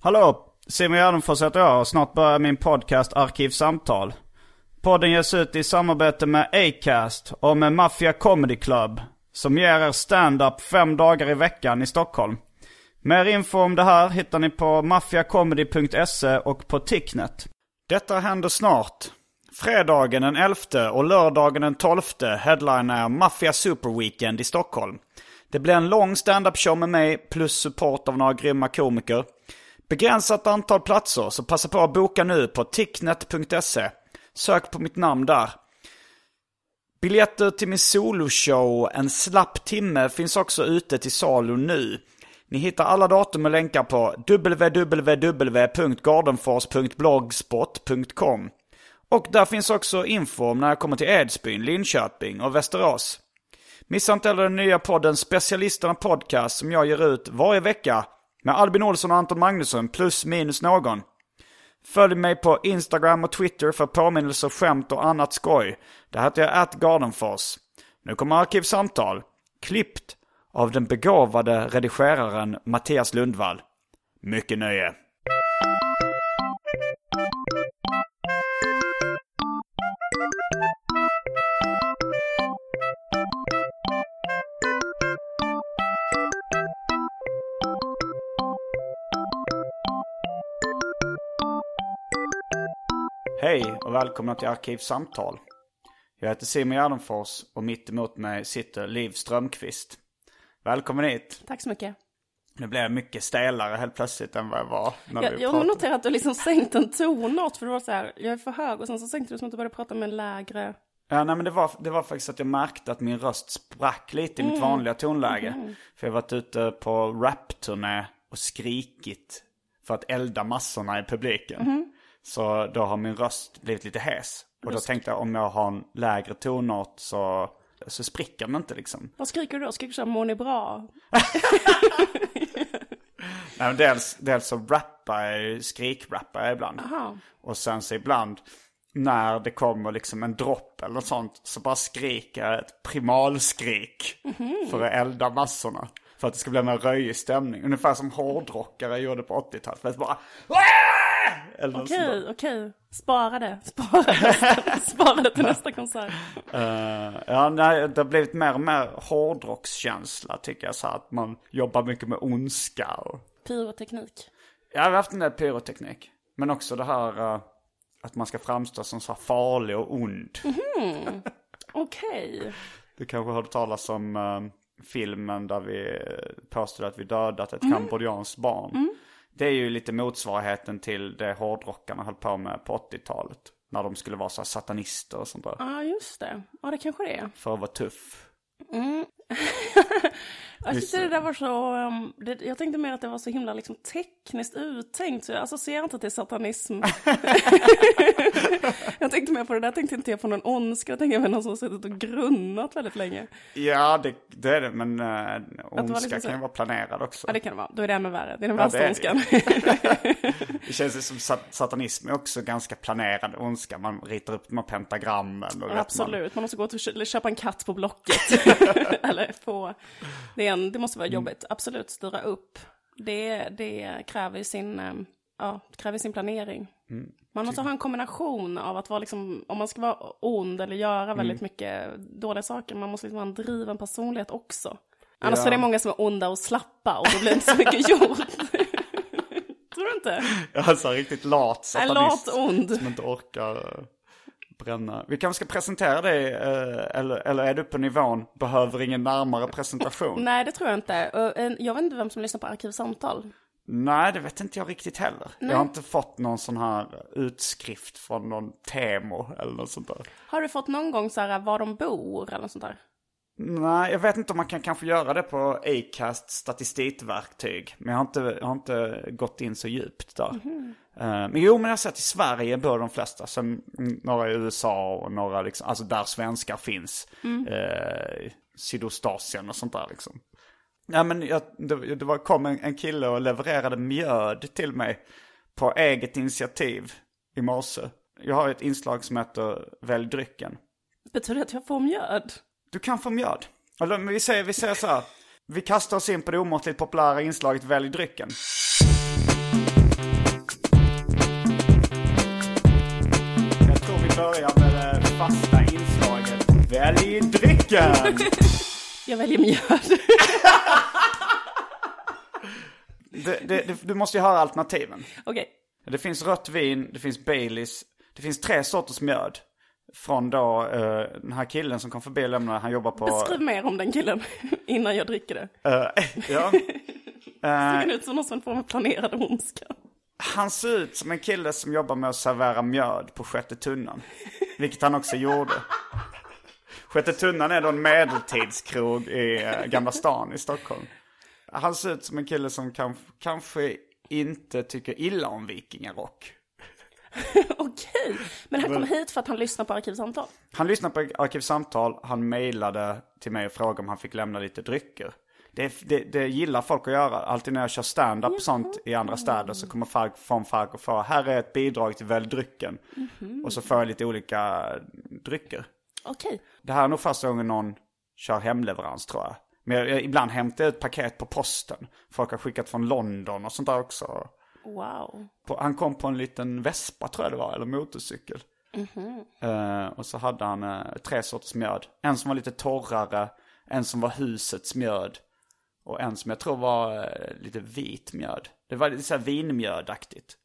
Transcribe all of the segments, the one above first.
Hallå! Simon Gärdenfors heter jag och snart börjar min podcast Arkivsamtal. Podden ges ut i samarbete med Acast och med Mafia Comedy Club. Som ger er stand-up fem dagar i veckan i Stockholm. Mer info om det här hittar ni på maffiacomedy.se och på Ticknet. Detta händer snart. Fredagen den 11 och lördagen den 12 headlinar Mafia Super Weekend i Stockholm. Det blir en lång stand-up show med mig plus support av några grymma komiker. Begränsat antal platser, så passa på att boka nu på ticknet.se. Sök på mitt namn där. Biljetter till min soloshow En slapp timme finns också ute till salu nu. Ni hittar alla datum och länkar på www.gardenfors.blogspot.com. Och där finns också info om när jag kommer till Edsbyn, Linköping och Västerås. Missa inte heller den nya podden Specialisterna Podcast som jag ger ut varje vecka med Albin Olsson och Anton Magnusson plus minus någon. Följ mig på Instagram och Twitter för påminnelser, skämt och annat skoj. Där heter jag atgardenfors. Nu kommer Arkivsamtal. Klippt av den begåvade redigeraren Mattias Lundvall. Mycket nöje. Hej och välkomna till Arkivsamtal. Jag heter Simon Gärdenfors och mitt emot mig sitter Liv Strömqvist. Välkommen hit. Tack så mycket. Nu blev jag mycket stelare helt plötsligt än vad jag var när Jag, vi jag pratade. noterar att du liksom sänkt en tonart för det var så här, jag är för hög och sen så sänkte du som att du började prata med en lägre. Ja, nej, men det var, det var faktiskt att jag märkte att min röst sprack lite i mitt vanliga tonläge. För jag har varit ute på rapturné och skrikit för att elda massorna i publiken. Så då har min röst blivit lite hes. Och då tänkte jag om jag har en lägre tonart så, så spricker den inte liksom. Vad skriker du då? Skriker du så här, mår ni bra? Nej, men dels, dels så rappar jag skrikrappar jag ibland. Aha. Och sen så ibland när det kommer liksom en dropp eller något sånt så bara skriker jag ett primalskrik för att elda massorna. För att det ska bli en röjig stämning. Ungefär som hårdrockare gjorde på 80-talet. För att bara... Eller. Okej, okej. Spara det. Spara det. Spara det till nästa konsert. Eh, ja, nej, det har blivit mer och mer hårdrockskänsla tycker jag. Så att man jobbar mycket med ondska. Och... Pyroteknik. Jag har haft en del pyroteknik. Men också det här eh, att man ska framstå som så här farlig och ond. Okej. Du kanske hörde talas om eh, filmen där vi påstod att vi dödat ett kambodjanskt barn. Det är ju lite motsvarigheten till det hårdrockarna höll på med på 80-talet. När de skulle vara så här satanister och sånt där. Ja, just det. Ja, det kanske det är. För att vara tuff. Jag tyckte det där var så, um, det, jag tänkte mer att det var så himla liksom tekniskt uttänkt, så jag associerar inte till satanism. jag tänkte mer på det där, tänkte inte jag på någon ondska, jag tänkte på någon som har suttit och grunnat väldigt länge. Ja, det, det är det. Men äh, ondska liksom så- kan ju vara planerad också. Ja, det kan det vara. Då är det ännu värre. Det är den Ja, värsta det ondskan. Det känns ju som sat- satanism är också ganska planerad ondska. Man ritar upp de här pentagrammen. Och vet man, Absolut, man måste gå och kö- köpa en katt på Blocket. Eller på... Det, är en, det måste vara jobbigt. Absolut, styra upp. Det, det kräver ju sin, eh, ja, kräver sin planering. Man måste ha en kombination av att vara liksom, om man ska vara ond eller göra väldigt mycket dåliga saker, man måste liksom ha en driven personlighet också. Annars Ja. är det många som är onda och slappa och då blir det inte så mycket gjort. Tror du inte? Alltså riktigt lat En satanist. lat ond. Som inte orkar bränna. Vi kanske ska presentera dig, eh, eller, eller är du på nivån, behöver ingen närmare presentation? Nej, det tror jag inte. Eh, Jag vet inte vem som lyssnar på Arkivsamtal. Nej, det vet inte jag riktigt heller. Jag har inte fått någon sån här utskrift från någon Temo eller något sånt där. Har du fått någon gång så här var de bor eller något sånt där? Nej, jag vet inte om man kan kanske göra det på Acast statistikverktyg. Men jag har inte, jag har inte gått in så djupt där. Eh, men jo, men jag har sett i Sverige bor de flesta. Sen mm, några i USA och några liksom, alltså där svenskar finns. Eh, Sydostasien och sånt där liksom. Ja men jag, det, det var, kom en, en kille och levererade mjöd till mig på eget initiativ i morse. Jag har ett inslag som heter Välj drycken. Betyder det att jag får mjöd? Du kan få mjöd. Eller men vi säger, vi säger så här. Vi kastar oss in på det omåttligt populära inslaget Välj drycken. Jag tror vi börjar med det fasta inslaget Välj drycken. Jag väljer mjöd. Det, det, det, du måste ju höra alternativen. Okej. Det finns rött vin, det finns Baileys, det finns tre sorters mjöd. Från då eh, den här killen som kom förbi och lämnade, han jobbar på... Beskriv mer om den killen innan jag dricker det. Eh, ja. Det ser ut som någon som får med planerad ondska. Han ser ut som en kille som jobbar med att servera mjöd på Sjätte Tunnan. Vilket han också gjorde. Sjätte Tunnan är då en medeltidskrog i eh, Gamla stan i Stockholm. Han ser ut som en kille som kan, kanske inte tycker illa om vikingarock. Okej, men han kom hit för att han lyssnar på Arkivsamtal. Han lyssnade på Arkivsamtal, han mejlade till mig och frågade om han fick lämna lite drycker. Det, det, det gillar folk att göra. Alltid när jag kör stand-up och sånt i andra städer så kommer folk från folk och frågar här är ett bidrag till Välj drycken. Och så får jag lite olika drycker. Okej, Det här är nog första gången någon kör hemleverans tror jag. Men jag, jag, ibland hämtar jag ut paket på posten. Folk har skickat från London och sånt där också. Wow. På, han kom på en liten vespa tror jag det var, eller motorcykel. Eh, och så hade han eh, tre sorters mjöd. En som var lite torrare, en som var husets mjöd. Och en som jag tror var eh, lite vit mjöd. Det var lite så här vinmjödaktigt.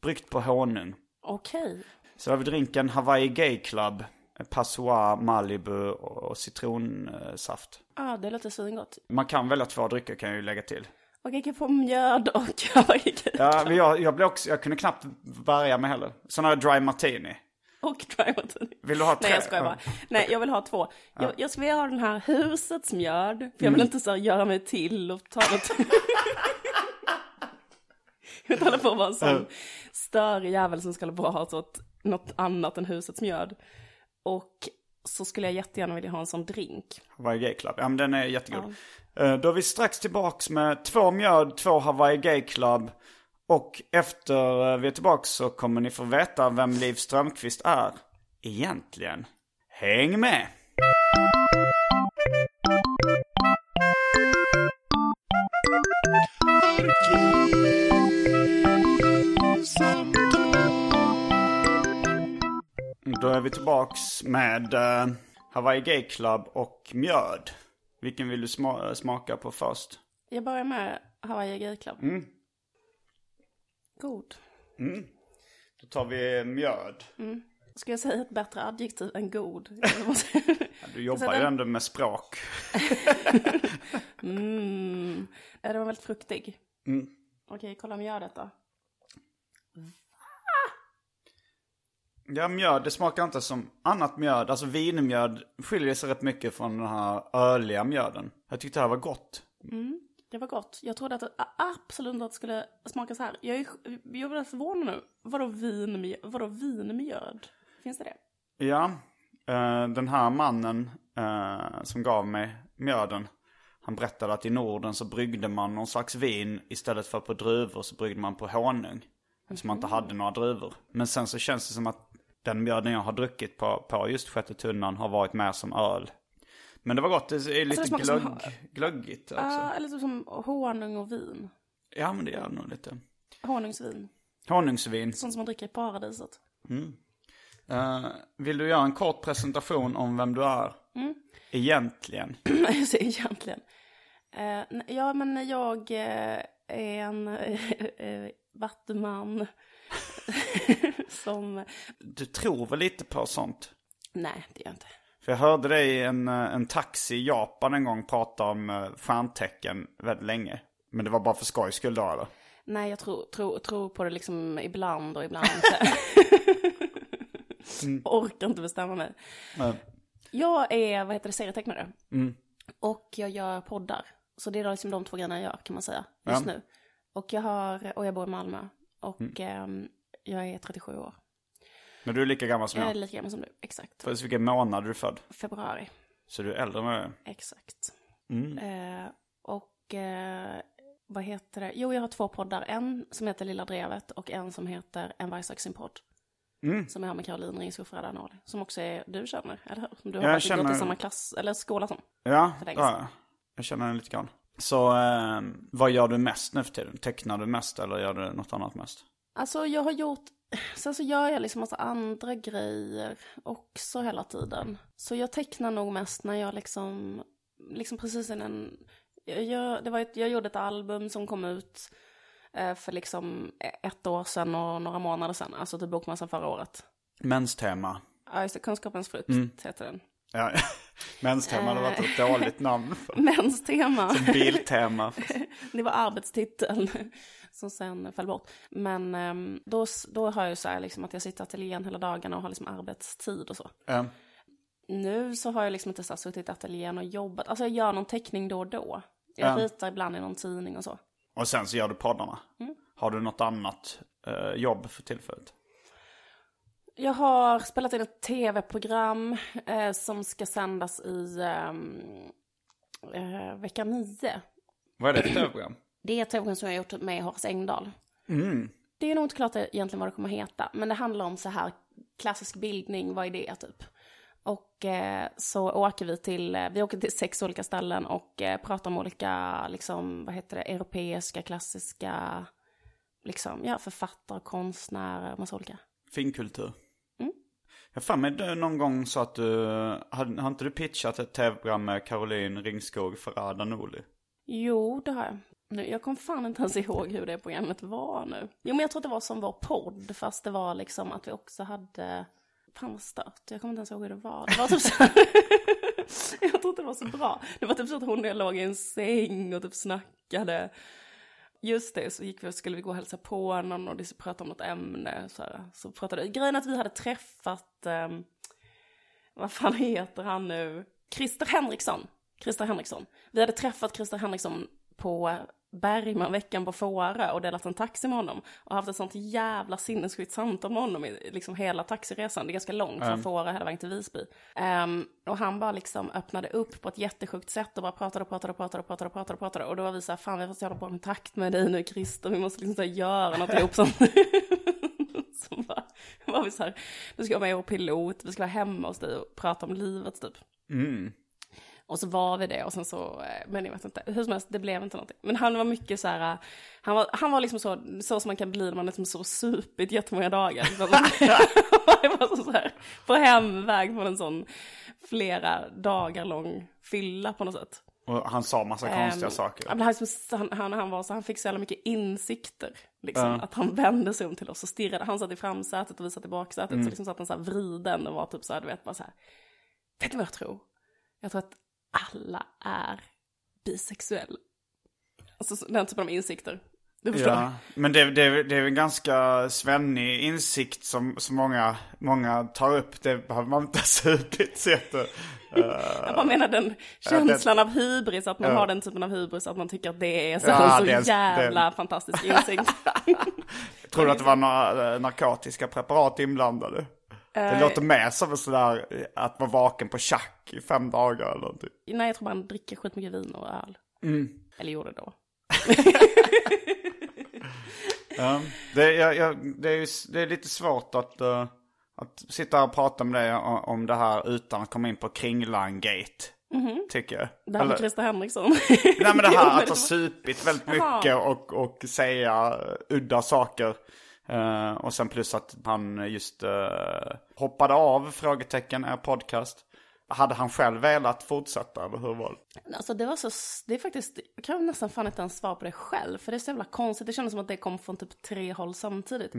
Bryggt på honung. Okej. Så har vi drinken Hawaii Gay Club. Passoir, Malibu och citronsaft. Ah, det låter svingott. Man kan välja två drycker kan jag ju lägga till. Kan jag få mjöd och Ja, men jag, jag, blev också, jag kunde knappt värja mig heller. Sån här dry martini. Och dry martini. Vill du ha tre? Nej, jag skojar bara. Nej, jag vill ha två. Jag, jag skulle vilja ha den här husets mjöd. För jag vill inte så här göra mig till och ta något... jag håller på att vara en sån störig jävel som skulle bara ha så ett, något annat än husets mjöd. Och så skulle jag jättegärna vilja ha en sån drink. Hawaii Gay Club. Ja men den är jättegod. Eh, Eh, då är vi strax tillbaks med två mjöd, två Hawaii Gay Club. Och efter eh, vi är tillbaks så kommer ni få veta vem Liv Strömquist är. Egentligen. Häng med! Då är vi tillbaks med eh, Hawaii Gay Club och mjöd. Vilken vill du sma- smaka på först? Jag börjar med Hawaii Gay Club. God. Då tar vi mjöd. Ska jag säga ett bättre adjektiv än god? Måste- Du jobbar ju ändå med språk. mm. Ja, Den var väldigt fruktig. Okej, kolla mjödet då. Ja, mjöd, det smakar inte som annat mjöd. Alltså vinmjöd skiljer sig rätt mycket från den här öliga mjöden. Jag tyckte det här var gott. Det var gott. Jag trodde att det absolut inte att det skulle smaka så här. Jag är, jag blir förvånad nu. Vadå, vin, vadå vinmjöd? Finns det det? Ja, eh, den här mannen eh, som gav mig mjöden. Han berättade att i Norden så bryggde man någon slags vin istället för på druvor så bryggde man på honung. Eftersom man inte hade några druvor. Men sen så känns det som att den mjöden jag har druckit på, på just sjätte tunnan har varit mer som öl. Men det var gott, det är lite smakar som glögg, glöggigt också. Ah, eller typ som honung och vin. Ja men det gör nog lite. Honungsvin. Honungsvin. Sånt som man dricker i paradiset. Eh, vill du göra en kort presentation om vem du är? Egentligen. så egentligen. N- ja, men jag eh, är en uh, vattuman som... Du tror väl lite på sånt? Nej, det gör jag inte. För jag hörde dig i en, eh, en taxi i Japan en gång prata om eh, stjärntecken väldigt länge. Men det var bara för skojs skull då eller? Nej, jag tror, tror, tror på det liksom ibland och ibland inte. Orkar inte bestämma mig. Men, Jag är, vad heter det, serietecknare. Och jag gör poddar. Så det är liksom de två grejerna jag gör kan man säga just Ja. nu. Och jag har, och jag bor i Malmö. Och ehm, jag är 37 år. men du är lika gammal som Jag är jag. lika gammal som du, exakt. För vilken månad är du född? Februari, Så du är äldre än är. exakt. Eh, och eh, vad heter det? Jo, jag har två poddar. En som heter Lilla Drevet och en som heter En vargsak sin podd. Som jag har med Caroline Ringskog Ferrada Norli. Som också är, du känner, eller hur? Du har Jag känner- gått i samma klass, eller skola som. Ja, ja, jag känner den lite grann. Så eh, vad gör du mest nu för tiden? Tecknar du mest eller gör du något annat mest? Alltså jag har gjort, sen så gör jag liksom massa andra grejer också hela tiden. Så jag tecknar nog mest när jag liksom, liksom precis innan, jag, det var ett, jag gjorde ett album som kom ut eh, för liksom ett år sedan och några månader sedan, alltså till Bokmässan förra året. Menstema. Ja, just det, Kunskapens frukt heter den. Ja, menstema hade varit ett dåligt namn. För. Mäns tema. Biltema. Det var arbetstiteln som sen föll bort. Men ehm, då, då har jag ju så här liksom att jag sitter i ateljén hela dagarna och har liksom arbetstid och så. Ja. Nu så har jag liksom inte så här suttit i ateljén och jobbat. Alltså jag gör någon teckning då och då. Jag Ja. ritar ibland i någon tidning och så. Och sen så gör du poddarna. Har du något annat eh, jobb för tillfället? Jag har spelat in ett tv-program eh, som ska sändas i ehm, eh, vecka nio. Vad är det för tv-program? Det är ett som jag har gjort med Horace Engdahl. Det är nog inte klart egentligen vad det kommer heta, men det handlar om så här klassisk bildning, vad är det typ? Och eh, så åker vi till, eh, vi åker till sex olika ställen och eh, pratar om olika, liksom, vad heter det, europeiska, klassiska, liksom, ja, författare, konstnärer, massa olika. Finkultur. Jag har för mig någon gång så att du, har, har inte du pitchat ett tv-program med Caroline Ringskog Ferrada Norli? Jo, det har jag. Nu, jag kommer fan inte ens ihåg hur det programmet var nu. Jo, men jag tror att det var som vår podd, fast det var liksom att vi också hade... Fan vad stört, jag kommer inte ens ihåg hur det var. Det var typ så Jag tror inte det var så bra. Det var typ så att hon och jag låg i en säng och typ snackade. Just det, så gick vi och skulle vi gå och hälsa på någon och prata pratade om något ämne. Så, här. så pratade, grejen är att vi hade träffat, ehm, vad fan heter han nu? Christer Henriksson. Christer Henriksson. Vi hade träffat Christer Henriksson på Bergman veckan på Fårö och delat en taxi med honom. Och haft ett sånt jävla sinnessjukt samtal med honom i liksom hela taxiresan. Det är ganska långt från Fårö hela vägen till Visby. Ehm, och han bara liksom öppnade upp på ett jättesjukt sätt och bara pratade och pratade och pratade och pratade och pratade och pratade. Och då var vi så här, fan vi så jävla bra kontakt med dig nu Christer, vi måste liksom så här göra något ihop som... så bara, var vi så här, du ska vara med och pilot, vi ska vara hemma hos dig och prata om livet typ. Och så var vi det och sen så, eh, men jag vet inte, hur som helst, det blev inte någonting. Men han var mycket så här, eh, han var, han var liksom så, så som man kan bli när man liksom så supit jättemånga dagar. Så det var så, så här, på hemväg från en sån flera dagar lång fylla på något sätt. Och han sa massa konstiga Ehm, saker. men han, han, han, var så, han fick så jävla mycket insikter. Liksom, Att han vände sig om till oss och stirrade. Han satt i framsätet och vi satt i baksätet. Mm. Så liksom satt han så här vriden och var typ så här, du vet, bara så här. Vet du vad jag tror? Jag tror att alla är bisexuella. Alltså så- den typen av insikter. Du förstår? Ja, men det, det, det är en ganska svennig insikt som, som många, många tar upp. Det behöver man inte ha supit sett. Jag bara menar den känslan av hybris, att man har den typen av hybris, att man tycker att det är så, Ja, så det jävla det- fantastisk insikt. Tror du att det var några eh, narkotiska preparat inblandade? Det låter mer som en sådär eh, att vara vaken på tjack i fem dagar eller någonting. Nej, jag tror han dricker skitmycket vin och öl. Eller gjorde då. Ja. Det, jag, jag, det, är, det är lite svårt att, eh, att sitta här och prata med dig om, om det här utan att komma in på Kringlan-gate. Tycker jag. Det här med Christer Henriksson. Nej men det här att ha supit väldigt mycket och, och säga udda saker. Eh, och sen plus att han just eh, hoppade av frågetecken är podcast. hade han själv velat fortsätta eller hur var det? Alltså det var så, det är faktiskt, jag kan nästan fan inte ens svara på det själv. För det är så jävla konstigt, det kändes som att det kom från typ tre håll samtidigt.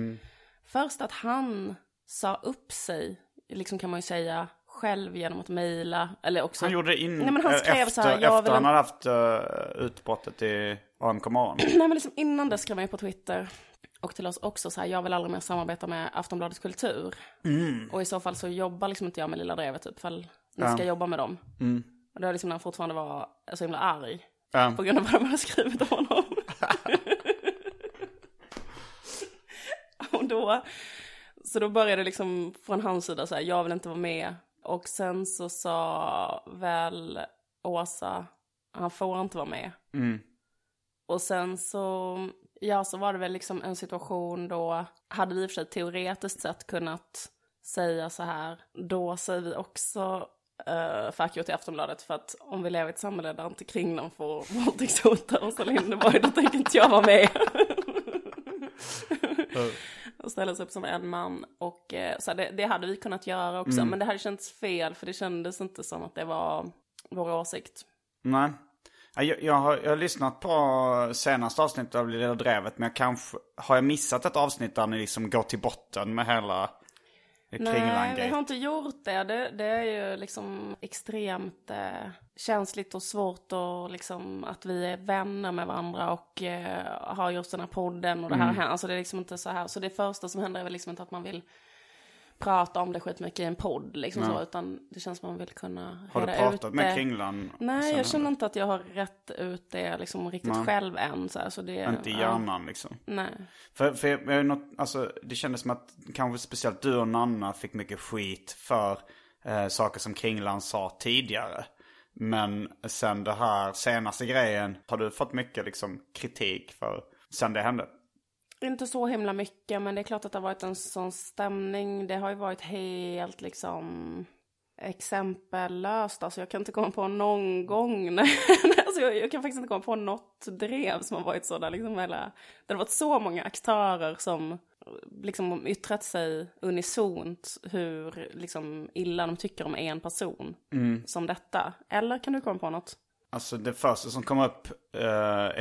Först att han sa upp sig, liksom kan man ju säga, själv genom att mejla. Eller också... Han gjorde det in, Nej men han skrev efter, så här, jag efter vill... han hade haft uh, utbrottet i AMK morgon. Nej men liksom innan det skrev han ju på Twitter. Och till oss också så här, jag vill aldrig mer samarbeta med Aftonbladets kultur. Och i så fall så jobbar liksom inte jag med Lilla Drevet typ, för ni ska jobba med dem. Och det var liksom när han fortfarande var så himla arg. Ja. På grund av vad de hade skrivit om honom. och då, så då började det liksom från hans sida så här, jag vill inte vara med. Och sen så sa väl Åsa, han får inte vara med. Och sen så, ja så var det väl liksom en situation då, hade vi i och för sig teoretiskt sett kunnat säga så här, då säger vi också uh, fuck you till Aftonbladet för att om vi lever i ett samhälle där inte Kringlan får våldtäktshota Åsa Linderborg, då tänker inte jag vara med. och ställa sig upp som en man. Och eh, så här, det, det hade vi kunnat göra också, men det hade känts fel för det kändes inte som att det var vår åsikt. Nej. Ja, Jag, jag, har, jag har lyssnat på senaste avsnittet av Lilla Drevet, men jag kanske, har jag missat ett avsnitt där ni liksom går till botten med hela Nej, vi har inte gjort det. det. Det är ju liksom extremt eh, känsligt och svårt och liksom att vi är vänner med varandra och eh, har just den här podden och det här. Alltså det är liksom inte så här. Så det första som händer är väl liksom inte att man vill prata om det skitmycket i en podd liksom så, utan det känns som man vill kunna Har du pratat med. Kringlan? Nej, jag känner inte att jag har rätt ut det liksom riktigt Nej. själv än. Så, här, så det, Inte i ja, hjärnan liksom. Nej. För, för jag, jag, något, alltså, det kändes som att kanske speciellt du och Nanna fick mycket skit för eh, saker som Kringlan sa tidigare. Men sen det här senaste grejen har du fått mycket liksom, kritik för sen det hände. Inte så himla mycket, men det är klart att det har varit en sån stämning. Det har ju varit helt liksom exempellöst. Alltså jag kan inte komma på någon gång. alltså jag, jag kan faktiskt inte komma på något drev som har varit så där liksom hela... Det har varit så många aktörer som liksom yttrat sig unisont hur liksom illa de tycker om en person som detta. Eller kan du komma på något? Alltså det första som kom upp eh,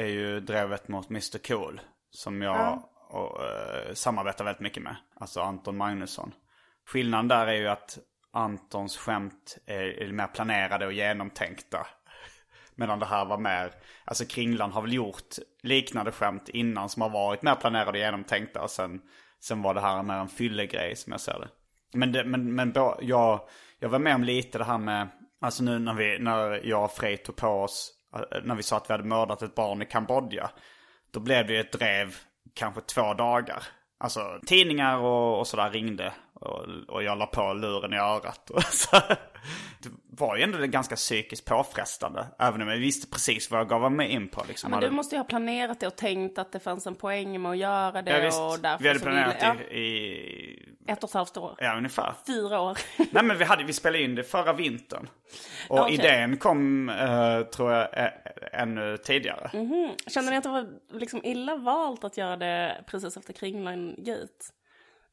är ju drevet mot Mr Cool. Som jag och, eh, samarbetar väldigt mycket med. Alltså Anton Magnusson. Skillnaden där är ju att Antons skämt är, är mer planerade och genomtänkta. Medan det här var mer, alltså Kringlan har väl gjort liknande skämt innan som har varit mer planerade och genomtänkta. Och sen, sen var det här mer en fyllegrej som jag ser det. Men, det, men, men jag, jag var med om lite det här med, alltså nu när, vi, när jag och Frej tog på oss, eh, när vi sa att vi hade mördat ett barn i Kambodja. Då blev det ju ett drev kanske två dagar. Alltså tidningar och, och sådär ringde. Och, och jag la på luren i örat. Så. Det var ju ändå ganska psykiskt påfrestande. Även om jag visste precis vad jag gav mig in på. Liksom. Men du måste ju ha planerat det och tänkt att det fanns en poäng med att göra det. ja, visst. och därför Vi hade planerat ville- i, i, ja, ett och ett halvt år. ja ungefär. Fyra år. Nej men vi, hade, vi spelade in det förra vintern. Och Ja, okej. idén kom, eh, tror jag, ä- ännu tidigare. Kände ni att det var liksom illa valt att göra det precis efter Kringlan Gate?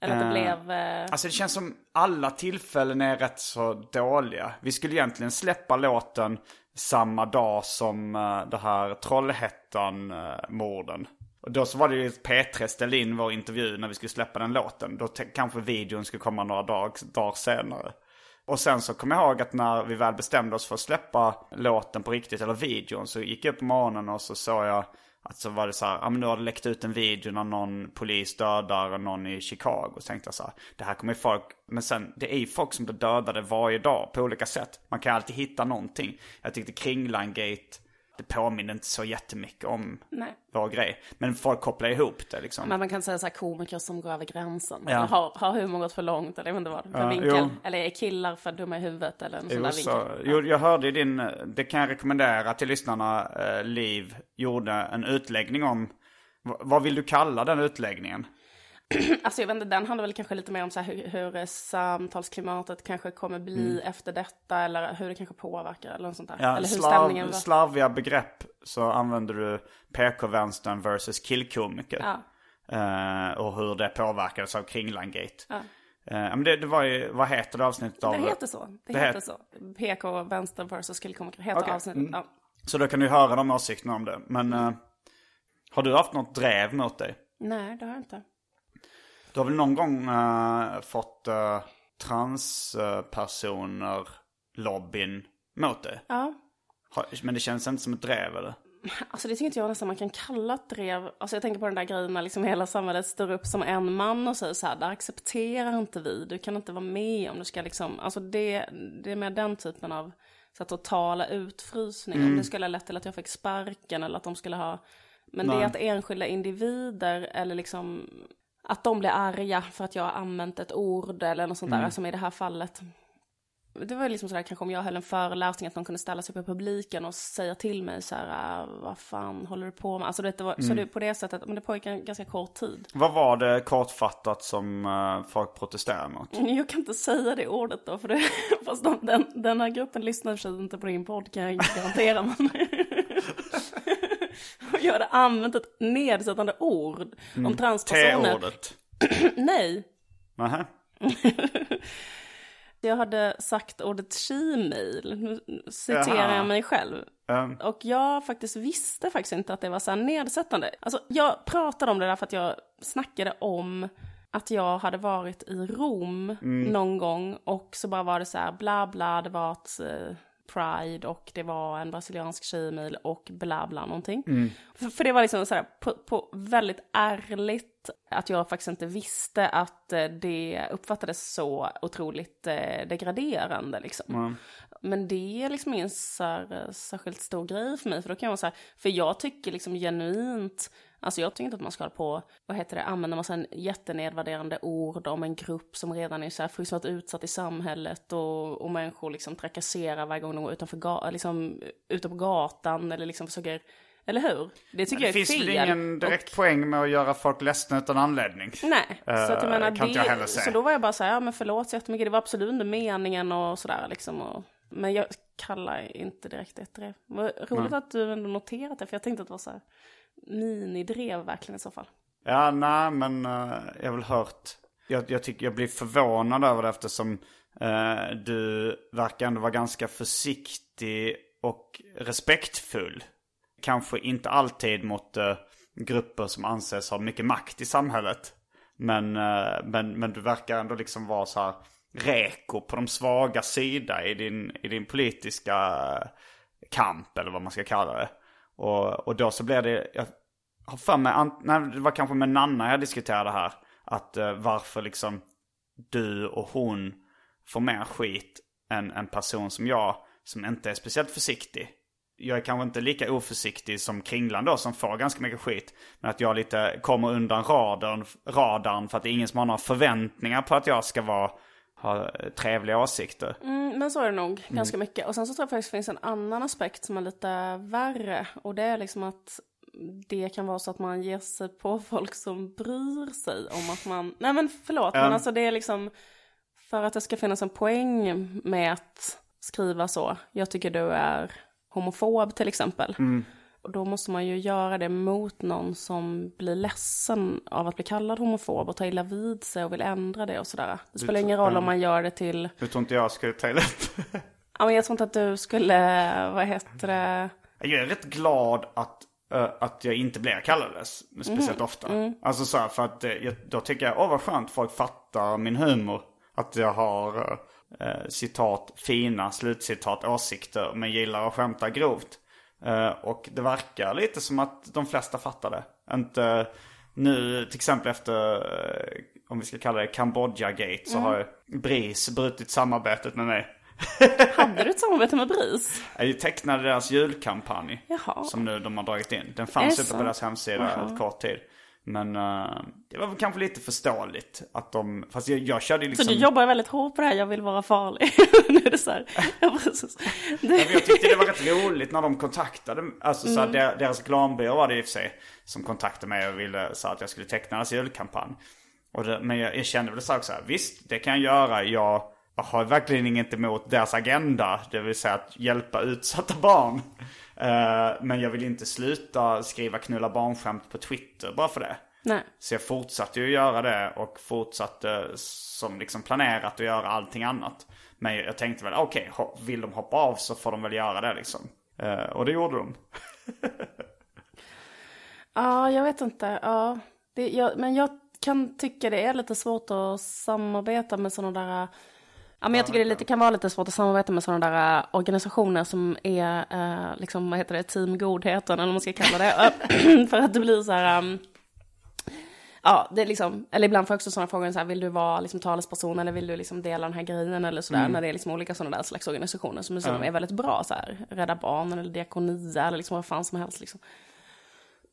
Eller att det blev... Eh, Alltså det känns som alla tillfällen är rätt så dåliga. Vi skulle egentligen släppa låten samma dag som uh, det här Trollhättan-morden. och då så var det ju att P3 ställde in vår intervju när vi skulle släppa den låten. Då kanske videon skulle komma några dag, dagar senare. Och sen så kommer jag ihåg att när vi väl bestämde oss för att släppa låten på riktigt, eller videon, så gick jag upp på morgonen och så såg jag att så var det så här, ja men nu har det läckt ut en video när någon polis dödar någon i Chicago. Så tänkte jag så här, det här kommer ju folk, men sen det är ju folk som blir dödade varje dag på olika sätt. Man kan alltid hitta någonting. Jag tyckte Kringlan-gate, det påminner inte så jättemycket om nej. vår grej. Men folk kopplar ihop det liksom. Men man kan säga så här komiker som går över gränsen. Ja. Har, har humor gått för långt eller jag vet inte vad. För Ja, vinkel. jo. Eller är killar för dumma i huvudet eller en sån Jo, där så, vinkel. jo, jag hörde din, det kan jag rekommendera till lyssnarna, eh, Liv gjorde en utläggning om, vad vill du kalla den utläggningen? Alltså jag vet inte, den handlar väl kanske lite mer om så hur, hur eh, samtalsklimatet kanske kommer bli efter detta. Eller hur det kanske påverkar eller något sånt där. Mm. Ja, eller hur stämningen slav, var. slarviga begrepp så använder du PK-vänstern versus killkomiker. Ja. Eh, och hur det påverkades av Kringlangate. Ja. Eh, men det, det var ju, vad heter det avsnittet av? Det heter så. Det, Det heter het- så. PK, vänster versus killkomiker heter Okej. avsnittet. Mm. Ja. Så då kan du höra de åsikterna om det. Men eh, har du haft något drev mot dig? Nej, det har jag inte. Du har väl någon gång eh, fått uh, transpersoner lobbyn mot dig? Ja. Men det känns inte som ett drev eller? Alltså det tycker inte jag nästan man kan kalla ett drev. Alltså jag tänker på den där grejen när liksom hela samhället står upp som en man och säger så här, där accepterar inte vi, du kan inte vara med om du ska liksom, alltså det, det är med den typen av så här, totala utfrysning. Om det skulle ha lett till att jag fick sparken eller att de skulle ha, men det Nej. är att enskilda individer eller liksom att de blir arga för att jag har använt ett ord eller något sånt där, som i det här fallet. Det var liksom sådär kanske om jag höll en föreläsning att någon kunde ställa sig upp i publiken och säga till mig så här, "Ah, vad fan håller du på med? Alltså det var, så det på det sättet, men det pågick en ganska kort tid. Vad var det kortfattat som eh, folk protesterade mot? Jag kan inte säga det ordet då, för det, fast de, den, den här gruppen lyssnar sig inte på din podd kan jag garantera. Jag hade använt ett nedsättande ord om transpersoner. T-ordet? Nej, Nähä? jag hade sagt ordet she-mail. Nu citerar jag mig själv. Ehm, Och jag faktiskt visste faktiskt inte att det var så här nedsättande. Alltså jag pratade om det där för att jag snackade om att jag hade varit i Rom någon gång och så bara var det så här bla bla, det var ett eh, Pride och det var en brasiliansk tjejmil och bla bla någonting. För, för det var liksom så här på, på väldigt ärligt att jag faktiskt inte visste att eh, det uppfattades så otroligt eh, degraderande liksom. Men det är liksom ingen särskilt stor grej för mig. För då kan jag vara så här, för jag tycker liksom genuint, alltså jag tycker inte att man ska hålla på, vad heter det, använda massa en jättenedvärderande ord om en grupp som redan är så här fruktansvärt utsatt i samhället och, och människor liksom trakasserar varje gång de går utanför ga- liksom, ute på gatan eller liksom försöker, eller hur? Det tycker det jag är finns fel. väl ingen direkt poäng med att göra folk ledsna utan anledning? Nej, så att jag Eh, menar kan inte jag heller det, säga. så då var jag bara så här, ja men förlåt så jättemycket, det var absolut inte meningen och sådär liksom. Och, men jag kallar inte direkt det drev. Vad roligt att du ändå noterat det, för jag tänkte att det var så här minidrev verkligen i så fall. Ja, nej, men uh, jag har väl hört. Jag, jag tycker jag blir förvånad över det eftersom uh, du verkar ändå vara ganska försiktig och respektfull. Kanske inte alltid mot uh, grupper som anses ha mycket makt i samhället. Men, men, men du verkar ändå liksom vara så här reko på de svaga sida i din, i din politiska kamp eller vad man ska kalla det. Och, och då så blir det, jag har för mig, nej, det var kanske med Nanna jag diskuterade det här. Att eh, varför liksom du och hon får mer skit än en person som jag som inte är speciellt försiktig. Jag är kanske inte lika oförsiktig som Kringlan då som får ganska mycket skit. Men att jag lite kommer undan radarn, radarn för att det är ingen som har några förväntningar på att jag ska vara, ha eh, trevliga åsikter. Mm, men så är det nog ganska mycket. Och sen så tror jag faktiskt det finns en annan aspekt som är lite värre. Och det är liksom att det kan vara så att man ger sig på folk som bryr sig om att man... Nej men förlåt, men alltså det är liksom... För att det ska finnas en poäng med att skriva så. Jag tycker du är homofob till exempel. Och då måste man ju göra det mot någon som blir ledsen av att bli kallad homofob och ta illa vid sig och vill ändra det och sådär. Det spelar ingen roll om man gör det till... Nu tror inte jag skulle ta illa. Ja, men jag tror inte att du skulle, vad heter det? Jag är rätt glad att, eh, att jag inte blir kallad det speciellt ofta. Alltså så här, för att eh, jag, då tycker jag, åh vad skönt folk fattar min humor. Att jag har eh, citat, fina slutcitat, åsikter, men gillar att skämta grovt. Eh, och det verkar lite som att de flesta fattar det. Inte nu, till exempel efter, eh, om vi ska kalla det Kambodja-gate, så har ju BRIS brutit samarbetet med mig. Hade du ett samarbete med BRIS? Jag tecknade deras julkampanj. Jaha. Som nu de har dragit in. Den fanns inte på deras hemsida Jaha. ett kort tid. Men eh, det var väl kanske lite förståeligt att de... Fast jag, jag körde liksom... Så du jobbar väldigt hårt på det här, jag vill vara farlig. nu är det så här. Ja, precis. Ja, Det, jag tyckte det var rätt roligt när de kontaktade, alltså så här, Mm. der- deras reklambyrå var det i och för sig som kontaktade mig och ville så att jag skulle teckna deras julkampanj. Och det, men jag, jag kände väl så här, så här, visst det kan jag göra, jag har verkligen inget emot deras agenda, det vill säga att hjälpa utsatta barn. Eh, men jag vill inte sluta skriva knulla barnskämt på Twitter bara för det. Nej. Så jag fortsatte ju göra det och fortsatte som liksom planerat att göra allting annat. Men jag tänkte väl, okej, okay, vill de hoppa av så får de väl göra det liksom. Uh, och det gjorde de. Ja, jag vet inte. Ja, det, jag, men jag kan tycka det är lite svårt att samarbeta med sådana där... Ja, men jag tycker det lite, kan vara lite svårt att samarbeta med sådana där organisationer som är, eh, liksom, vad heter det, team godheten eller vad man ska kalla det. för att det blir så här... Um, ja, det är liksom, eller ibland får jag också sådana frågor, så här, vill du vara liksom talesperson eller vill du liksom dela den här grejen eller sådär, mm. när det är liksom olika sådana där slags organisationer som är, mm. är väldigt bra, så här, Rädda Barnen eller Diakonia eller liksom vad fan som helst liksom.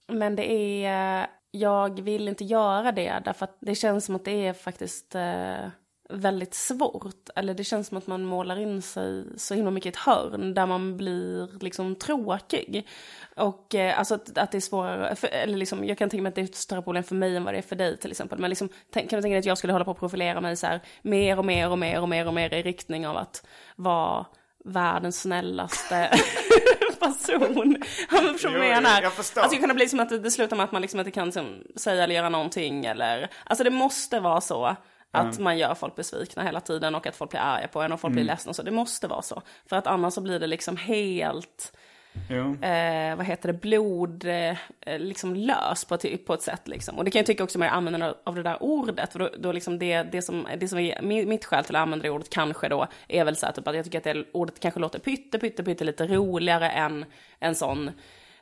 Men det är, jag vill inte göra det därför att det känns som att det är faktiskt eh, väldigt svårt. Eller det känns som att man målar in sig så himla mycket i ett hörn där man blir liksom tråkig. Och eh, alltså att, att, det är svårare, för, eller liksom, jag kan tänka mig att det är ett större problem för mig än vad det är för dig till exempel. Men liksom, tänk, kan du tänka dig att jag skulle hålla på att profilera mig så här mer och mer och mer och mer och mer i riktning av att vara världens snällaste person. Men förstår vad jag menar? Jag förstår. Alltså det kan bli som att det, det slutar med att man liksom inte kan som, säga eller göra någonting eller, alltså det måste vara så. Att man gör folk besvikna hela tiden och att folk blir arga på en och folk mm. blir ledsna. Så det måste vara så. För att annars så blir det liksom helt eh, vad heter det, blod, eh, liksom lös på ett, på ett sätt liksom. Och det kan jag tycka också med användandet av det där ordet, för då, då liksom det, det, som, det som är mitt skäl till att använda det ordet kanske då, är väl så här typ att jag tycker att det ordet kanske låter pytte, pytte, pytte lite roligare än en sån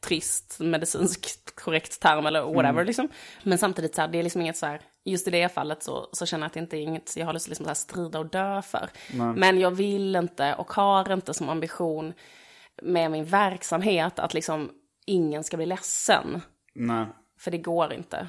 trist medicinskt korrekt term eller whatever mm. liksom. Men samtidigt så här, det är liksom inget så här, just i det fallet så, så känner jag att det inte är inget jag har lust att liksom så här strida och dö för. Nej. Men jag vill inte och har inte som ambition med min verksamhet att liksom ingen ska bli ledsen. Nej. För det går inte.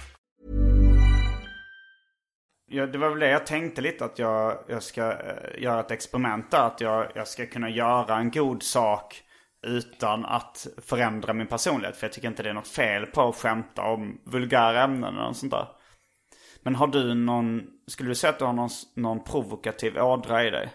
Ja, det var väl det jag tänkte lite att jag, jag ska uh, göra ett experiment där. Att jag, jag ska kunna göra en god sak utan att förändra min personlighet. För jag tycker inte det är något fel på att skämta om vulgära ämnen eller något sånt där. Men har du någon, skulle du säga att du har någon, någon provokativ ådra i dig?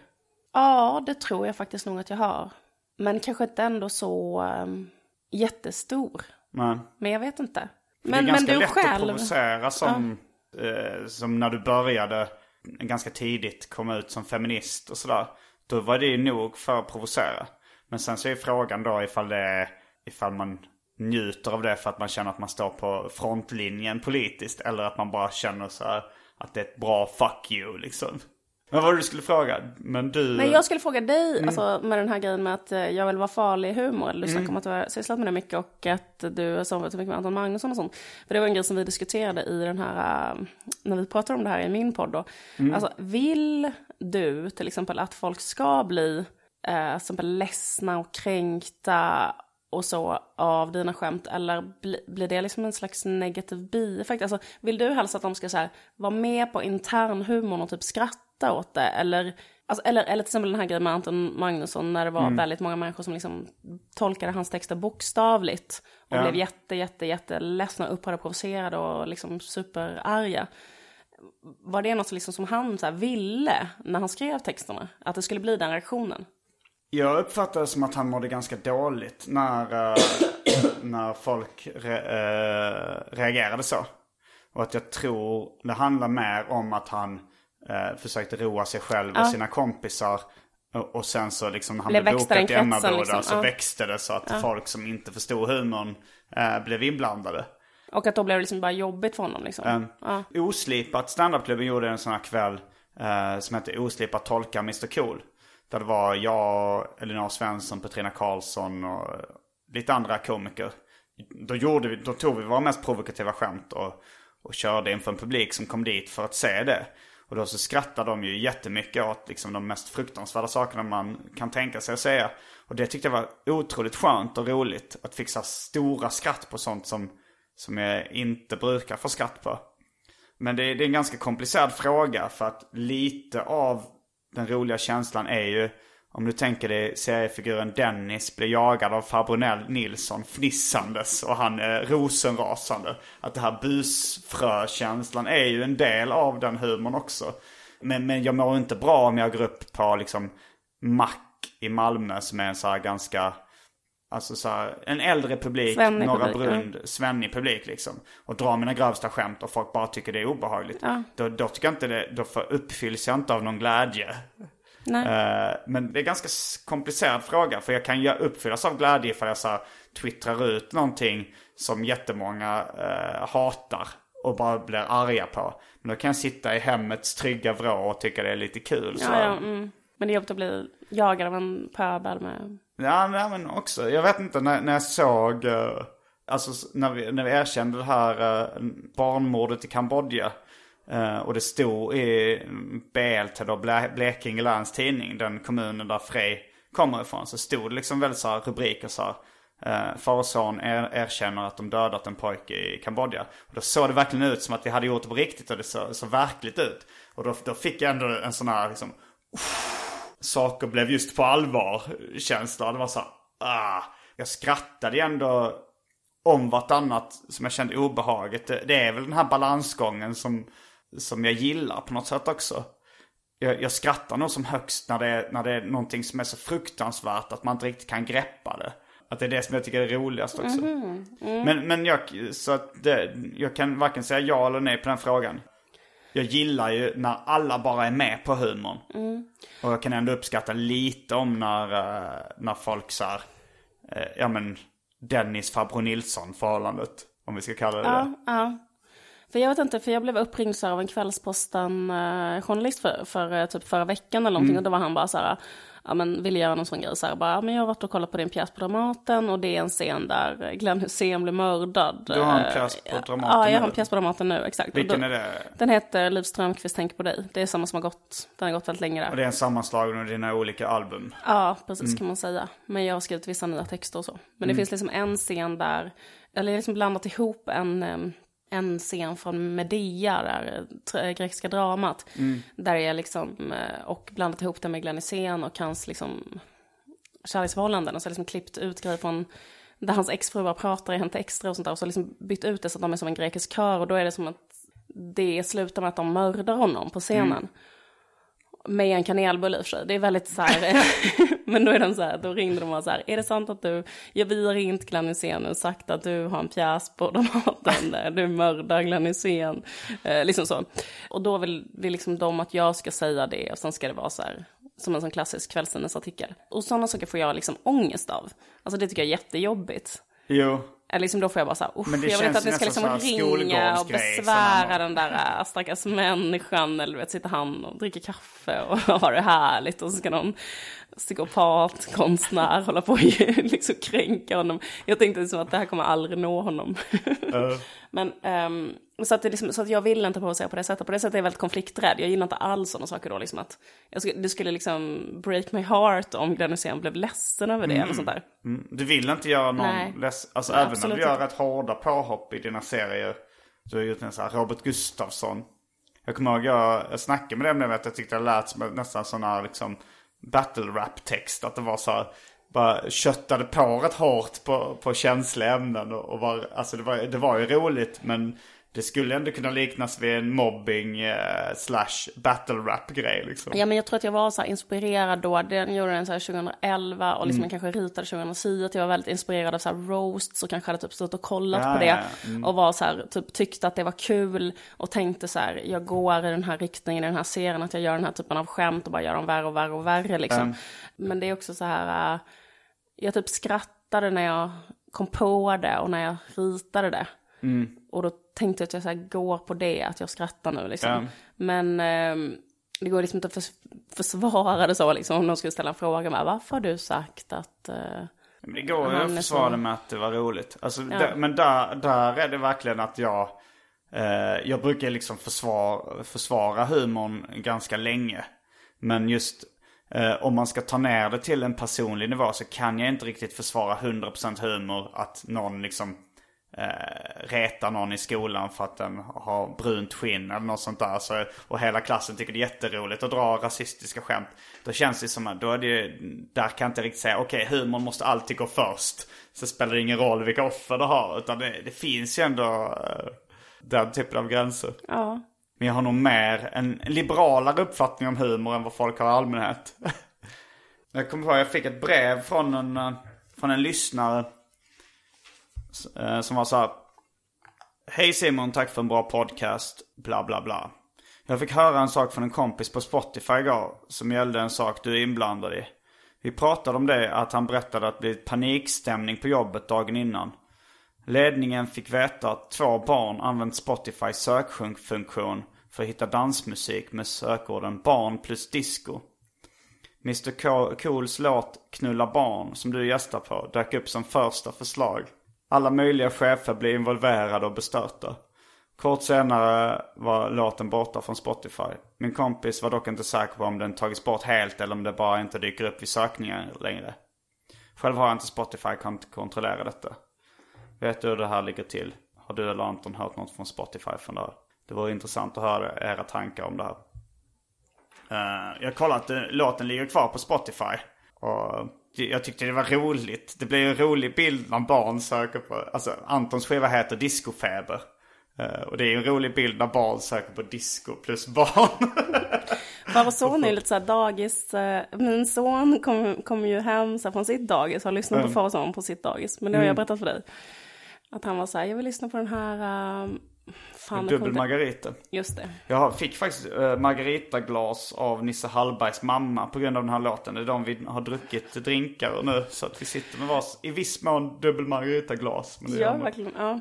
Ja, det tror jag faktiskt nog att jag har. Men kanske inte ändå så um, jättestor. Nej. Men jag vet inte. Men, det är ganska du lätt själv... att provocera som eh, som när du började ganska tidigt komma ut som feminist och sådär. Då var det ju nog för att provocera. Men sen så är frågan då ifall det är, ifall man njuter av det för att man känner att man står på frontlinjen politiskt. Eller att man bara känner så här, att det är ett bra fuck you liksom. Men vad du skulle fråga? Men du... Men jag skulle fråga dig, mm. alltså med den här grejen med att eh, jag vill vara farlig i humor. Du snackade mm. om att du har sysslat med det mycket och att du har somnat mycket med Anton Magnusson och sånt. För det var en grej som vi diskuterade i den här, eh, när vi pratade om det här i min podd då. Mm. Alltså vill du till exempel att folk ska bli eh, som är ledsna och kränkta och så av dina skämt eller bli, blir det liksom en slags negativ bieffekt? Alltså vill du helst att de ska så här, vara med på internhumorn och typ skratta åt det eller Alltså, eller, eller till exempel den här grejen med Anton Magnusson när det var väldigt många människor som liksom tolkade hans texter bokstavligt. Och Ja. blev jätte, jätte, jätte ledsna, upprörda, provocerade och liksom superarga. Var det något liksom som han så ville när han skrev texterna? Att det skulle bli den reaktionen? Jag uppfattar det som att han mådde ganska dåligt när, eh, när folk re, eh, reagerade så. Och att jag tror det handlar mer om att han eh, försökte roa sig själv och sina kompisar. Och, och sen så liksom när han Blev bokad i Emmaboda liksom, så ja. växte det så att folk som inte förstod humorn blev inblandade. Och att då blev det liksom bara jobbigt för honom liksom. ja. Oslipat standupklubben gjorde en sån här kväll som hette Oslipat tolkar Mr Cool. Där det var jag, Elinor Svensson, Petrina Karlsson och lite andra komiker. Då, gjorde vi, då tog vi våra mest provokativa skämt och, och körde inför en publik som kom dit för att se det. Och då så skrattade de ju jättemycket åt liksom de mest fruktansvärda sakerna man kan tänka sig att säga. Och det tyckte jag var otroligt skönt och roligt. Att fixa stora skratt på sånt som, som jag inte brukar få skratt på. Men det det är en ganska komplicerad fråga för att lite av den roliga känslan är ju om du tänker dig seriefiguren Dennis blir jagad av farbror Nilsson fnissandes och han är rosenrasande. Att det här busfrökänslan är ju en del av den humorn också. Men, men jag mår inte bra om jag går upp på liksom mack i Malmö som är en så här ganska Alltså så här, en äldre publik, Svennig Norra publik, Brunn, svennig publik liksom. Och drar mina grövsta skämt och folk bara tycker det är obehagligt. Då, då tycker jag inte det, då uppfylls jag inte av någon glädje. Eh, men det är en ganska komplicerad fråga. För jag kan ju uppfyllas av glädje ifall jag så här, twittrar ut någonting som jättemånga uh, hatar. Och bara blir arga på. Men då kan jag sitta i hemmets trygga vrå och tycka det är lite kul. Så. Ja, ja, mm. Men det är jobbigt att bli jagad av en pöbel med... Ja, nej, men också. Jag vet inte, när, när jag såg, eh, alltså när vi, när vi erkände det här eh, barnmordet i Kambodja. Eh, och det stod i BLT då, Blekinge läns tidning, den kommunen där Frej kommer ifrån. Så stod det liksom väldigt så här rubriker så här. Far och son er, erkänner att de dödat en pojke i Kambodja. Och då såg det verkligen ut som att vi hade gjort det på riktigt och det såg så verkligt ut. Och då, då fick jag ändå en sån här liksom, saker blev just på allvar känsla. Det var så här, ah. Jag skrattade ändå om vartannat som jag kände obehaget. Det, det är väl den här balansgången som, som jag gillar på något sätt också. Jag, jag skrattar nog som högst när det, är, när det är någonting som är så fruktansvärt att man inte riktigt kan greppa det. Att det är det som jag tycker är roligast också. Men, men jag, så att det, jag kan varken säga ja eller nej på den frågan. Jag gillar ju när alla bara är med på humorn. Och jag kan ändå uppskatta lite om när, eh, när folk så här, eh, ja men Dennis farbror Nilsson förhållandet. Om vi ska kalla det det. Ja, ja. För jag vet inte, för jag blev uppringd så av en Kvällsposten-journalist för, för eh, typ förra veckan eller någonting. Mm. Och då var han bara så här, ja men ville göra någon sån grej så här, bara, ja, men jag har varit och kollat på din pjäs på Dramaten och det är en scen där Glenn Hysén blir mördad. Du har en Eh, pjäs på ja, Dramaten Ja, jag har en pjäs på Dramaten nu, exakt. Vilken då, är det? Den heter Liv Strömquist tänker på dig. Det är samma som har gått, den har gått väldigt länge där. Och det är en sammanslagning av dina olika album. Ja, precis kan man säga. Men jag har skrivit vissa nya texter och så. Men det finns liksom en scen där, eller jag har liksom blandat ihop en, em, en scen från Medea, där eh, grekiska dramat. Där jag liksom, eh, och blandat ihop det med Glenn Hysén och hans liksom kärleksförhållanden. Och så liksom klippt ut grejer från där hans exfru bara pratar i Hänt Extra och sånt där. Och så liksom bytt ut det så att de är som en grekisk kör. Och då är det som att det slutar med att de mördar honom på scenen. Med en kanelbulle i och för sig. Det är väldigt så här. men då är de så här, då ringde de och så här. Är det sant att du, ja vi har ringt Glenn Hysén och sagt att du har en pjäs på Dramaten där du mördar Glenn Hysén. Eh, liksom så. Och då vill, vill liksom de att jag ska säga det och sen ska det vara så här. Som en sån klassisk kvällstidningsartikel. Och sådana saker får jag liksom ångest av. Alltså det tycker jag är jättejobbigt. Jo. Liksom då får jag bara så här, usch, jag vill inte att ni ska liksom ringa och besvära man- den där äh, stackars människan. Eller vet, sitter han och dricker kaffe och har det härligt. Och så ska någon psykopat, konstnär hålla på och liksom kränka honom. Jag tänkte liksom att det här kommer aldrig nå honom. Men ehm, så, att det liksom, så att jag vill inte provocera på det sättet. På det sättet är jag väldigt konflikträdd. Jag gillar inte alls sådana saker då. Liksom att jag skulle, det skulle liksom break my heart om Glenn Hysén blev ledsen över det. Eller sånt där. Mm. Du vill inte göra någon less... Alltså Nej, även när du gör inte. rätt hårda påhopp i dina serier. Du har gjort en sån här Robert Gustafsson. Jag kommer ihåg jag, jag snackade med dem när jag, tyckte det lät som nästan sån här liksom battle rap text. Att det var så här, bara köttade på rätt hårt på, på känsliga ämnen. Och, och var, alltså det var, det var ju roligt men det skulle ändå kunna liknas vid en mobbing eh, slash battle rap grej liksom. Ja men jag tror att jag var så här inspirerad då, den gjorde den så här 2011 och liksom Mm. jag kanske ritade 2010, att jag var väldigt inspirerad av så här roasts och kanske hade typ stått och kollat Ja, på det. ja. Mm. Och var så här, typ tyckte att det var kul och tänkte så här, jag går i den här riktningen i den här serien, att jag gör den här typen av skämt och bara gör dem värre och värre och värre liksom. Mm. Men det är också så här, äh, jag typ skrattade när jag kom på det och när jag ritade det. Mm. Och då tänkte jag att jag så går på det, att jag skrattar nu liksom. Ja. Men ehm, det går liksom inte att förs försvara det så liksom. Om någon skulle ställa en fråga med varför har du sagt att... eh, Men det går ju att försvara det med att det var roligt. Alltså, Ja. där, men där, där är det verkligen att jag... Eh, jag brukar liksom försvara, försvara humorn ganska länge. Men just eh, om man ska ta ner det till en personlig nivå så kan jag inte riktigt försvara 100% humor. Att någon liksom eh, retar någon i skolan för att den har brunt skinn eller något sånt där. Så, och hela klassen tycker det är jätteroligt att dra rasistiska skämt. Då känns det som att då är det, där kan jag inte riktigt säga okej humorn måste alltid gå först. Så spelar det ingen roll vilka offer det har. Utan det, det finns ju ändå eh, den typen av gränser. Ja. Men jag har nog mer en liberalare uppfattning om humor än vad folk har i allmänhet. jag kommer ihåg jag fick ett brev från en, eh, från en lyssnare. Eh, som var så här. Hej Simon, tack för en bra podcast. Bla bla bla. Jag fick höra en sak från en kompis på Spotify igår. Som gällde en sak du är inblandad i. Vi pratade om det att han berättade att det blivit panikstämning på jobbet dagen innan. Ledningen fick veta att två barn använt Spotifys sökfunktion för att hitta dansmusik med sökorden barn plus disco. Mr Cools låt Knulla barn som du gästar på dök upp som första förslag. Alla möjliga chefer blev involverade och bestörta. Kort senare var låten borta från Spotify. Min kompis var dock inte säker på om den tagits bort helt eller om det bara inte dyker upp vid sökningar längre. Själv har jag inte Spotify, kan inte kontrollera detta. Vet du hur det här ligger till? Har du eller Anton hört något från Spotify från det här? Det vore intressant att höra era tankar om det här. Eh, jag kollar att eh, låten ligger kvar på Spotify. Och jag tyckte det var roligt. Det blir en rolig bild när barn söker på... Alltså Antons skiva heter Discofeber. Eh, och det är en rolig bild när barn söker på disco plus barn. Far och son är lite så här dagis. eh, Min son kom, kom ju hem så från sitt dagis och har lyssnat på Mm. far och son på sitt dagis. Men det har jag Mm. berättat för dig. Att han var så här, jag vill lyssna på den här... Um, fan, Dubbel margarita. Just det. Jag fick faktiskt uh, margaritaglas av Nisse Hallbergs mamma på grund av den här låten. Det är de vi har druckit drinkar och nu. Så att vi sitter med vars, i viss mån dubbel margaritaglas. Men Ja, verkligen. Ja.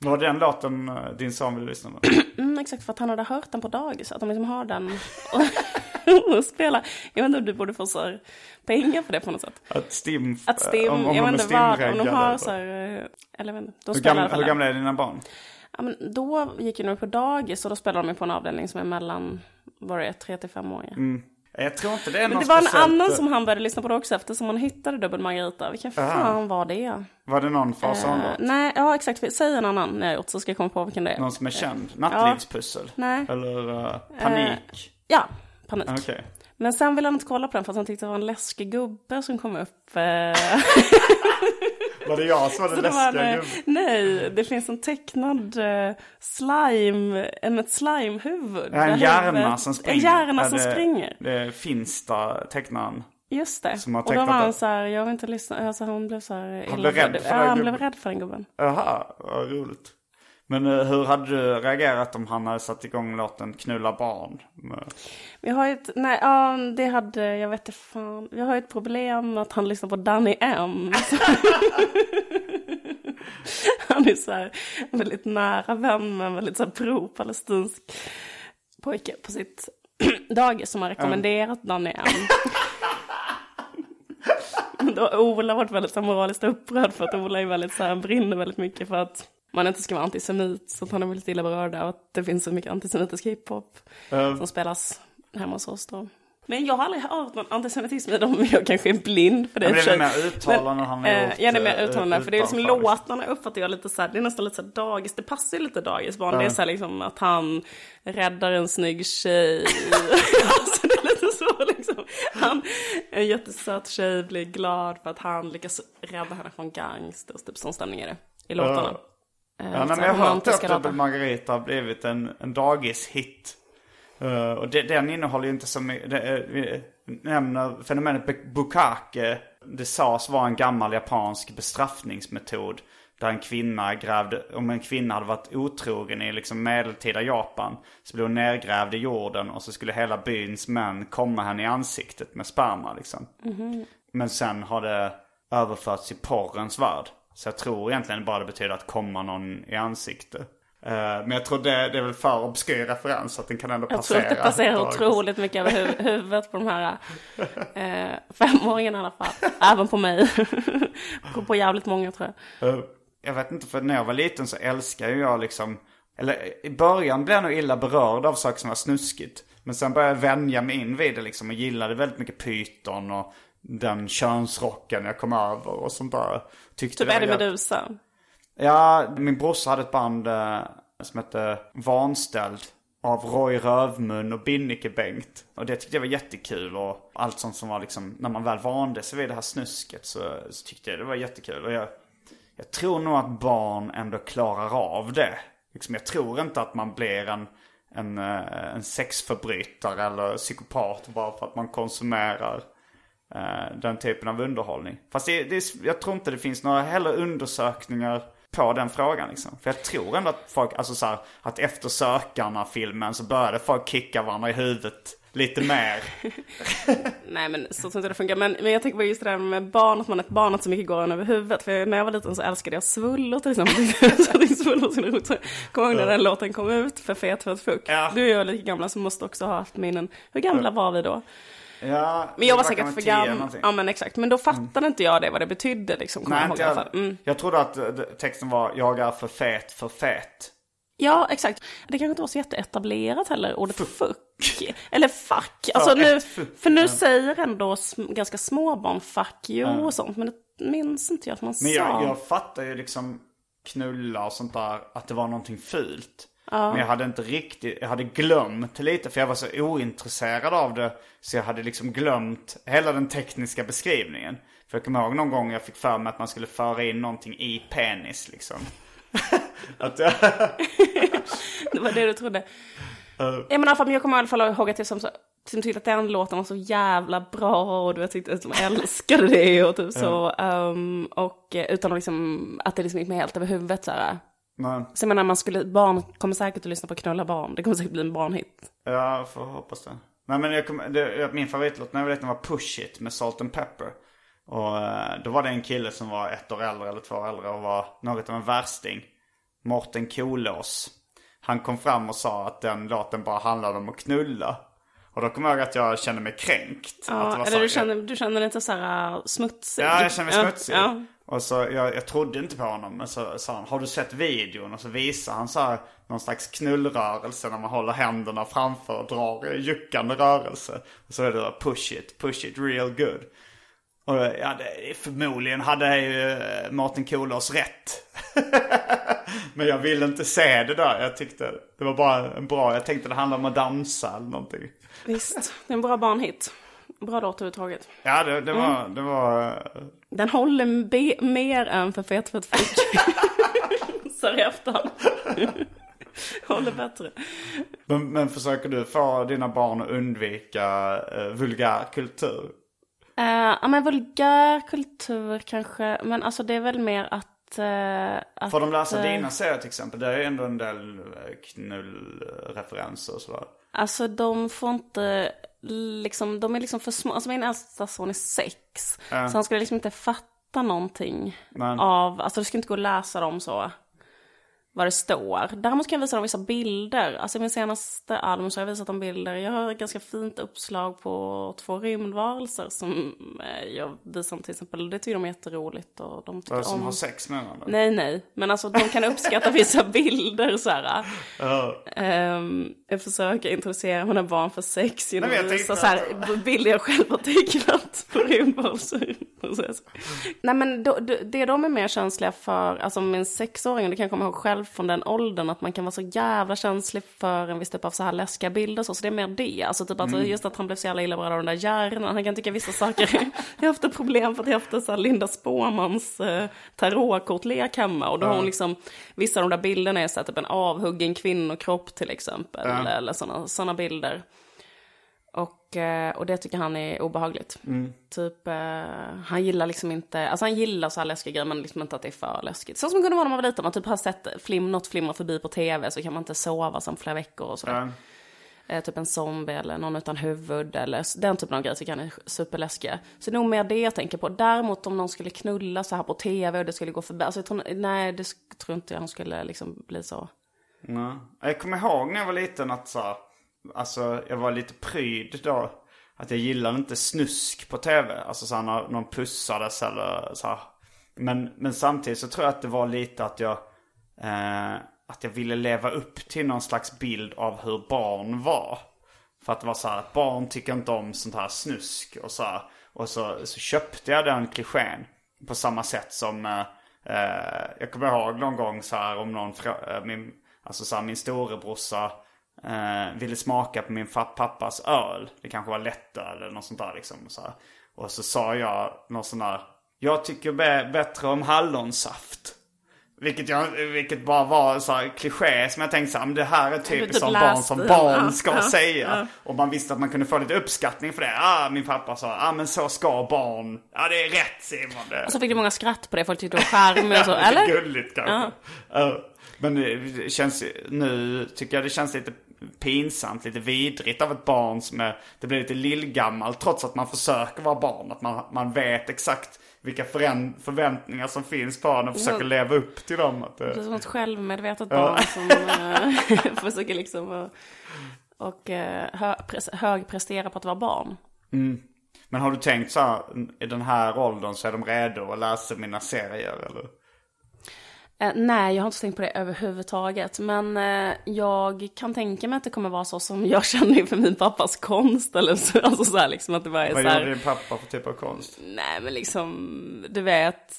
Var det den låten eh, din son ville lyssna på? Mm, exakt, för att han hade hört den på dagis. Att de liksom har den och, och spelar. Jag vet inte om du borde få så här pengar för det på något sätt. Att Stim... Att Stim, om, om jag vet inte vad, om de har så här, eh, eller jag vet inte, de Hur, gamla, hur gamla är dina barn? Ja, men då gick jag nog på dagis och då spelade de på en avdelning som är mellan, vad det 3 till 5 år. Ja. Mm. Jag tror inte det är Men det var en speciellt- annan som han började lyssna på då också eftersom han hittade Dubbel Margarita. Vilken Aha. fan var det? Var det någon far son Eh, nej, ja exakt. Säg en annan när jag gjort så ska jag komma på vilken det är. Någon som är känd? Ja. Nattlivspussel? Nej. Eller eh, Panik? Ja, panik. Okej. Men sen ville han inte kolla på den för att han tyckte det var en läskig gubbe som kom upp. eh. Var det jag som var den det läskiga gubben? Nej, det finns en tecknad eh, slime, en ett slimehuvud. En hjärna som springer. En hjärna som det, springer. Det är Finsta tecknaren. Just det. Och då var han det. så här, jag vill inte lyssna, alltså han blev så här Han blev rädd för den han blev gubben. rädd för den gubben. Jaha, vad roligt. Men eh, hur hade du reagerat om han hade satt igång låten Knulla barn? Vi har ju ett, nej, ja, det hade, jag vet inte fan. Vi har ju ett problem med att han lyssnar på Danny M. han är så här väldigt nära vän med en väldigt så här pro-palestinsk pojke på sitt dagis som har rekommenderat Danny M. Då har Ola varit väldigt så moraliskt upprörd för att Ola är väldigt så här, brinner väldigt mycket för att man inte ska vara antisemit. Så att han är väldigt illa berörd av att det finns så mycket antisemitisk hiphop Eh, som spelas hemma hos oss då. Men jag har aldrig hört någon antisemitism i dem, jag kanske är blind för det. Ja, men det är mer uttalanden han har eh, gjort, Ja, det är mer eh, uttalanden. För det är liksom låtarna uppfattar jag lite så här, det är nästan lite så här dagis, det passar ju lite dagisbarn. Det är så här liksom att han räddar en snygg tjej. alltså det är lite så liksom. Han, en jättesöt tjej blir glad för att han lyckas rädda henne från gangsters. Typ sån stämning är det i låtarna. Eh, Ja, nej, men jag har hört att. Dubbel Margarita har blivit en, en dagishit. Uh, och det, den innehåller ju inte så mycket, det, är- vi nämner fenomenet bu- bukake. Det sades vara en gammal japansk bestraffningsmetod. Där en kvinna grävde, om en kvinna hade varit otrogen i liksom medeltida Japan. Så blev hon nergrävd i jorden och så skulle hela byns män komma henne i ansiktet med sperma liksom. Men sen har det överförts i porrens värld. Så jag tror egentligen bara det betyder att komma någon i ansikte. Eh, men jag tror det, det är väl för obskyr referens att den kan ändå Jag tror passera. att det passerar dagis. otroligt mycket över hu- huvudet på de här eh, femåringarna i alla fall. Även på mig. på, på jävligt många tror jag. Eh, Jag vet inte, för när jag var liten så älskade jag liksom... Eller i början blev jag nog illa berörd av saker som var snuskigt. Men sen började jag vänja mig in vid det liksom och gillade väldigt mycket pyton och den könsrocken jag kom över och sånt där. Tyckte Typ Eddie Meduza. Ja, min brorsa hade ett band eh, som hette Vanställd. Av Roy Rövmun och Binnike Bengt. Och det tyckte jag var jättekul och allt sånt som var liksom, när man väl vande sig vid det här snusket så, så tyckte jag det var jättekul. Och jag, jag tror nog att barn ändå klarar av det. Liksom, jag tror inte att man blir en, en, eh, en sexförbrytare eller psykopat bara för att man konsumerar den typen av underhållning. Fast det, det, jag tror inte det finns några heller undersökningar på den frågan liksom. För jag tror ändå att folk, alltså så här, att efter Sökarna-filmen så började folk kicka varandra i huvudet lite mer. Nej men så tror inte det funkar. Men, men jag tänker på just det där med barn, att man är ett barn att så mycket går en över huvudet. För när jag var liten så älskade jag Svullo till exempel. så jag tyckte Svullo var så roligt. Så Kommer ihåg när den låten kom ut för Fet för ett fuck. Ja. Du och jag är lika gamla så måste också ha haft minnen. Hur gamla var vi då? Ja, Men jag var säkert för gammal. Ja men exakt. Men då fattade inte jag det vad det betydde liksom. Nej, jag ihåg jag. Mm. Jag trodde att eh, texten var Jag är för fet för fet. Ja, exakt. Det kanske inte var så jätteetablerat heller, ordet fuck. Eller fuck. Alltså nu, fuck, för nu säger ändå ganska små barn fuck you och sånt. Men det minns inte jag att man Men sa. jag, jag fattar ju liksom knulla och sånt där, att det var någonting fult. Men jag hade inte riktigt, jag hade glömt lite för jag var så ointresserad av det. Så jag hade liksom glömt hela den tekniska beskrivningen. För jag kommer ihåg någon gång jag fick för mig att man skulle föra in någonting i penis liksom. att jag, Det var det du trodde. Ja, men jag kommer i alla fall ihåg att jag som, som tyckte att den låten var så jävla bra och du vet, tyckte att jag älskade det och typ så. ehm, och eh, utan att, liksom, att det liksom gick mig helt över huvudet så här. Men, Så jag menar, man skulle, barn kommer säkert att lyssna på Knulla barn. Det kommer säkert bli en barnhit. ja, får hoppas det. Nej men jag kom, det, min favoritlåt när jag var liten var Push It med Salt and Pepper. Och eh, då var det en kille som var ett år äldre eller två år äldre och var något av en värsting. Morten Kolås. Han kom fram och sa att den låten bara handlade om att knulla. Och då kom jag ihåg att jag kände mig kränkt. att det Ja, var eller så- du känner, du känner dig inte så här uh, smutsig? Ja, jag kände mig smutsig. Ja, och så, jag, jag trodde inte på honom. Men så sa han, har du sett videon? Och så visar han så här, någon slags knullrörelse när man håller händerna framför och drar juckande rörelse. Och så är det då, push it, push it real good. Och ja, det, förmodligen hade ju eh, Martin Kolås rätt. men jag ville inte se det där. Jag tyckte det var bara en bra, jag tänkte det handlade om att dansa eller någonting. visst. Det är en bra barnhit. Bra låt överhuvudtaget. Ja, det, det var, Mm. det var eh, Den håller be- mer än för fet för fick. Så i efterhand. håller bättre. Men, men försöker du få dina barn att undvika uh, vulgär kultur? Uh, ja men vulgär kultur kanske. Men alltså det är väl mer att... eh, att Får de läsa eh, dina serier till exempel? Det är ju ändå en del eh, knullreferenser och sådär. Alltså de får inte, liksom, de är liksom för små. Alltså min äldsta son är sex. Så han skulle liksom inte fatta någonting Men- av, alltså det skulle inte gå att läsa dem så. Vad det står. Däremot kan jag visa dem vissa bilder. Alltså i min senaste album så har jag visat dem bilder. Jag har ett ganska fint uppslag på två rymdvarelser som eh, jag visar dem till exempel. Det tycker de är jätteroligt och de tycker som om. har sex med varandra. Nej, nej. Men alltså de kan uppskatta vissa bilder så här. Ehm, jag försöker introducera mina barn för sex genom jag att tänkte så här, bilder jag själv har tecknat på rymdbollsprocess. Nej men då, då, det de är mer känsliga för, alltså min sexåring, det kan jag komma ihåg själv från den åldern, att man kan vara så jävla känslig för en viss typ av så här läskiga bilder så, så det är mer det. Alltså typ att just att han blev så jävla illa berörd av den där hjärnan, han kan tycka vissa saker, jag har haft ett problem för att jag har haft så här Linda Spåmans eh, tarotkortlek hemma. Och då har hon liksom, vissa av de där bilderna är så här, typ en avhuggen kvinnokropp till exempel, eller, eller sådana såna bilder. Och, eh, och det tycker han är obehagligt. Typ, eh, han gillar liksom inte, alltså han gillar så här läskiga grejer men liksom inte att det är för läskigt. Så som det kunde vara när man var liten, man typ har sett flim, något flimra förbi på tv så kan man inte sova som flera veckor och sådär. Eh, typ en zombie eller någon utan huvud eller den typen av grejer tycker han är superläskiga. Så det är nog mer det jag tänker på. Däremot om någon skulle knulla så här på tv och det skulle gå förbi, alltså jag tror, nej det tror inte jag han skulle liksom bli så. Nej. Jag kommer ihåg när jag var liten att så, här, alltså jag var lite pryd då. Att jag gillade inte snusk på tv. Alltså så här, när någon pussades eller så här. Men, men samtidigt så tror jag att det var lite att jag, eh, att jag ville leva upp till någon slags bild av hur barn var. För att det var så här att barn tycker inte om sånt här snusk och så här. Och så, så köpte jag den klichén. På samma sätt som, eh, eh jag kommer ihåg någon gång så här om någon, frå- eh, min, alltså så här, min storebrorsa eh, ville smaka på min pappas öl. Det kanske var lättöl eller något sånt där liksom. Så här. Och så sa jag någon sån där, jag tycker bä- bättre om hallonsaft. Vilket, jag, vilket bara var så här kliché som jag tänkte så här, men det här är typiskt typ som barn som barn ja, ska ja, säga. Och man visste att man kunde få lite uppskattning för det. Ah, min pappa sa, ah men så ska barn. Ja det är rätt Simon. Det. Och så fick du många skratt på det, folk tyckte det var charmigt och så, Ja, eller? Gulligt kanske. Ja. Men det känns, nu tycker jag det känns lite pinsamt, lite vidrigt av ett barn som är, det blir lite lillgammal trots att man försöker vara barn. Att man, man vet exakt vilka förväntningar som finns på en och försöker leva upp till dem. Att, Det är som ett självmedvetet barn som eh, försöker liksom och, och eh, hö, pres, högprestera på att vara barn. men har du tänkt så här, i den här åldern så är de redo att läsa mina serier eller? Eh, nej, jag har inte tänkt på det överhuvudtaget. Men eh, jag kan tänka mig att det kommer vara så som jag känner inför min pappas konst. Eller så, alltså så här liksom att det bara är Vad så här. gör din pappa för typ av konst? Nej, men liksom, du vet,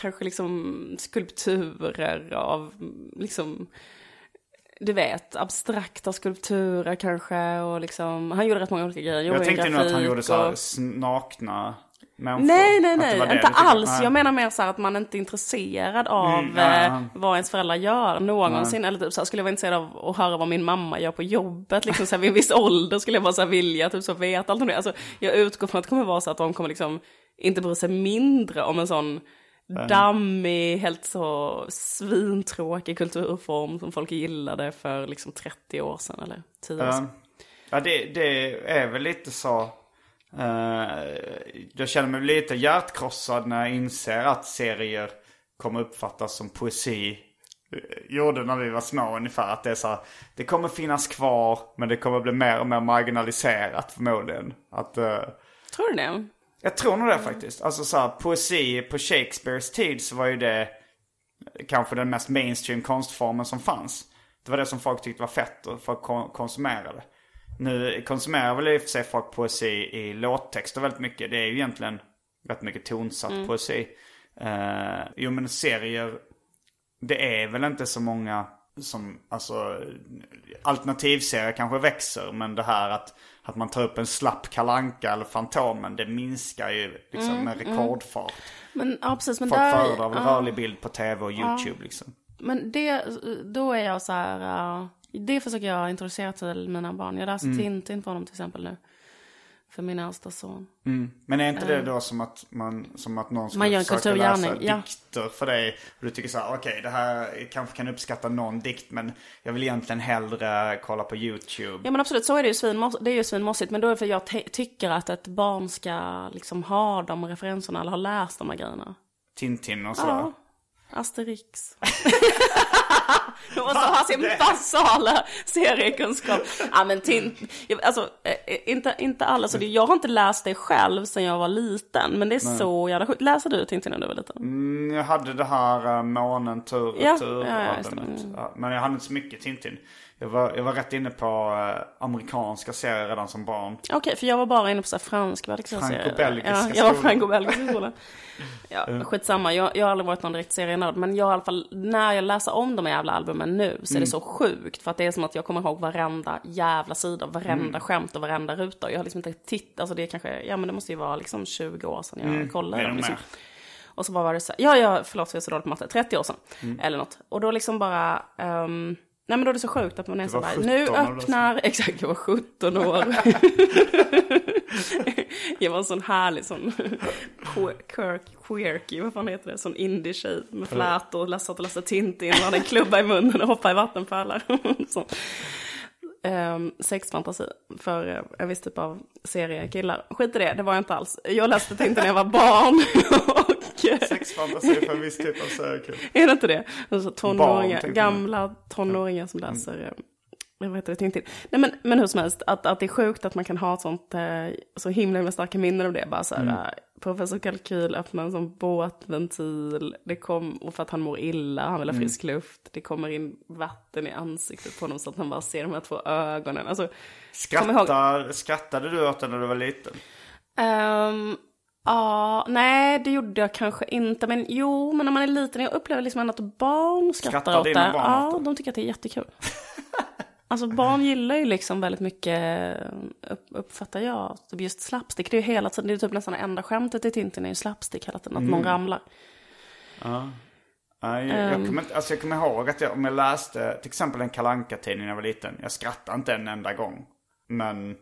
kanske liksom skulpturer av, liksom, du vet, abstrakta skulpturer kanske och liksom, han gjorde rätt många olika grejer. Jag gjorde tänkte nog att han gjorde så här och- nakna människor. Nej, nej, det nej, det inte du tyckte. alls. Nej. Jag menar mer så att man inte är intresserad av Mm, ja, ja. eh, vad ens föräldrar gör någonsin. Eller typ så här, skulle jag vara intresserad av att höra vad min mamma gör på jobbet. Liksom så här, vid en viss ålder skulle jag bara så här, vilja typ så veta allt om det. Alltså, jag utgår från att det kommer vara så att de kommer liksom inte bry sig mindre om en sån dammig, helt så svintråkig kulturform som folk gillade för liksom 30 år sedan eller 10 år sedan. Ja det, det är väl lite så. Eh, jag känner mig lite hjärtkrossad när jag inser att serier kommer uppfattas som poesi. Eh, Gjorde när vi var små ungefär. Att det är så här, det kommer finnas kvar men det kommer bli mer och mer marginaliserat förmodligen. Att, eh, Tror du det? jag tror nog det faktiskt. Alltså så här, poesi på Shakespeares tid så var ju det kanske den mest mainstream konstformen som fanns. Det var det som folk tyckte var fett och folk kon- konsumerade. Nu konsumerar väl i och för sig folk poesi i låttexter väldigt mycket. Det är ju egentligen rätt mycket tonsatt poesi. Uh, jo men serier, det är väl inte så många som, alltså alternativserier kanske växer men det här att, att man tar upp en slapp kalanka eller Fantomen det minskar ju liksom med rekordfart. Men ja, precis. Men Folk där, föredrar väl ja. rörlig bild på tv och YouTube liksom. Men det, då är jag så här, uh, det försöker jag introducera till mina barn. Jag läser Tintin på honom till exempel nu. För min äldsta son. Men är inte det då som att, man, som att någon skulle försöka läsa ja. dikter för dig? Och du tycker så här, okej det här kanske kan uppskatta någon dikt men jag vill egentligen hellre kolla på YouTube. Ja men absolut, så är det ju svinmoss, det är ju svinmossigt. Men då är det för jag te- tycker att ett barn ska liksom ha de referenserna eller ha läst de här grejerna. Tintin och sådär. Ja. Asterix. De måste ha sin basala seriekunskap. Ja men Tintin, alltså eh, inte, inte alla. Så det, jag har inte läst det själv sedan jag var liten. Men det är så jävla sjukt. Läser du Tintin när du var liten? Mm, Jag hade det här uh, månen tur och Ja, tur ja. Mm. Ja, Men jag hade inte så mycket Tintin. Jag var, jag var rätt inne på eh, amerikanska serier redan som barn. Okej, för jag var bara inne på så här fransk-belgiska Franco-belgiska Ja, jag var skolan. franco-belgisk i skolan. Ja, skitsamma. Jag, jag har aldrig varit någon direkt serienörd. Men jag i alla fall, när jag läser om de jävla albumen nu så är det så sjukt. För att det är som att jag kommer ihåg varenda jävla sida, varenda skämt och varenda ruta. Jag har liksom inte tittat, alltså det är kanske, ja men det måste ju vara liksom 20 år sedan jag kollade mer dem. och Liksom. Och så bara var det så ja, ja, förlåt jag är så dålig på matte, 30 år sedan. Mm. Eller något. Och då liksom bara, ehm, nej men då är det så sjukt att man är så bara, 17 nu och öppnar, exakt jag var 17 år. jag var en sån härlig sån quirk, quirk, quirky, vad fan heter det, sån indie-tjej med flätor, läste och läste Tintin, hade en klubba i munnen och hoppade i vattenpölar. Um, sexfantasi för uh, en viss typ av seriekillar. Skit i det, det var jag inte alls. Jag läste Tintin när jag var barn. Och, eh, Sexfantasi för en viss typ av seriekul. är det inte det? Alltså, tonåringar, tänkte jag. gamla tonåringar som läser, eh, vad heter det, Tintin. Nej men, men hur som helst, att, att det är sjukt att man kan ha ett sånt, eh, så himla, himla starka minnen av det. Bara så här, Mm. eh, professor Kalkyl öppnar en sån båtventil, det kom, och för att han mår illa, han vill Mm. ha frisk luft, det kommer in vatten i ansiktet på honom så att han bara ser de här två ögonen. Alltså, Skrattar, skrattade du åt den när du var liten? Ehm, Ja, nej det gjorde jag kanske inte. Men jo, men när man är liten, jag upplever liksom att barn skrattar, Skrattar åt det. barn Ja, åt det? de tycker att det är jättekul. alltså barn gillar ju liksom väldigt mycket, upp, uppfattar jag, typ just slapstick. Det är ju hela tiden, det är typ nästan enda skämtet i Tintin är ju slapstick hela tiden, att Mm. någon ramlar. Nej, jag, jag, Ehm. kommer alltså jag kommer ihåg att jag, om jag läste till exempel en kalanka tidning när jag var liten. Jag skrattade inte en enda gång. Men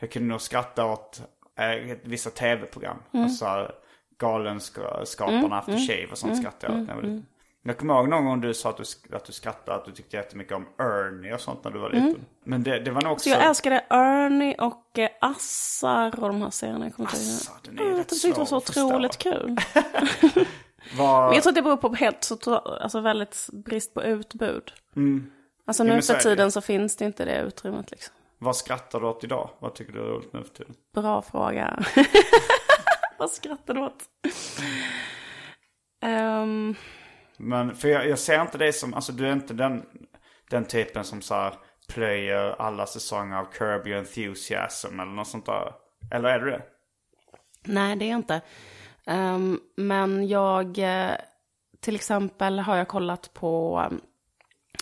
jag kunde nog skratta åt eh, vissa tv-program. Mm. Alltså Galenskaparna, After Shave och sånt skrattade jag åt när jag var liten. Jag kommer ihåg någon gång du sa att du, att du skrattade, att du tyckte jättemycket om Ernie och sånt när du var liten. Men det, det var nog också... Mm. Så jag älskade Ernie och eh, Assar och de här serierna. Jag. Assar, den är ju Jag rätt tyckte det var så svår att förstå. otroligt kul. var, Men jag tror att det beror på helt, så, alltså väldigt brist på utbud. Alltså Jo, nu för tiden så finns det inte det utrymmet liksom. Vad skrattar du åt idag? Vad tycker du är roligt nu för tiden? Bra fråga. Vad skrattar du åt? Ehm, Men för jag, jag ser inte dig som, alltså du är inte den, den typen som så här plöjer alla säsonger av Curb Your Enthusiasm eller något sånt där. Eller är du det? nej, det är jag inte. Ehm, men jag, eh, till exempel har jag kollat på um,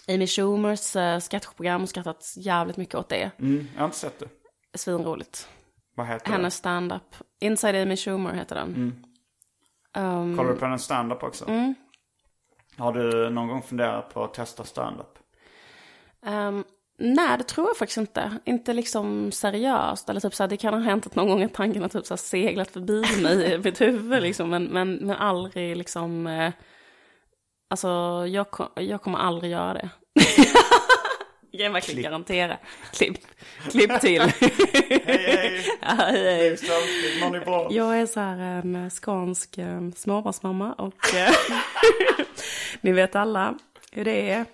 Amy Schumers uh, sketchprogram och skrattat jävligt mycket åt det. Mm, jag har inte sett det. Svinroligt. Vad heter Hennes stand-up. Inside Amy Schumer heter den. Ehm, det? Kollar du på en stand-up också? Mm. Har du någon gång funderat på att testa stand-up? Ehm, nej, det tror jag faktiskt inte. Inte liksom seriöst. Eller typ så här, det kan ha hänt att någon gång att tanken har typ så seglat förbi mig i mitt huvud. Liksom, men, men, men aldrig liksom... Eh, alltså, jag, ko- jag kommer aldrig göra det. jag kan verkligen garantera. Klipp, klipp till. Hej hej! Ja, hej, är bra. Jag är så här en skånsk småbarnsmamma och eh, ni vet alla hur det är.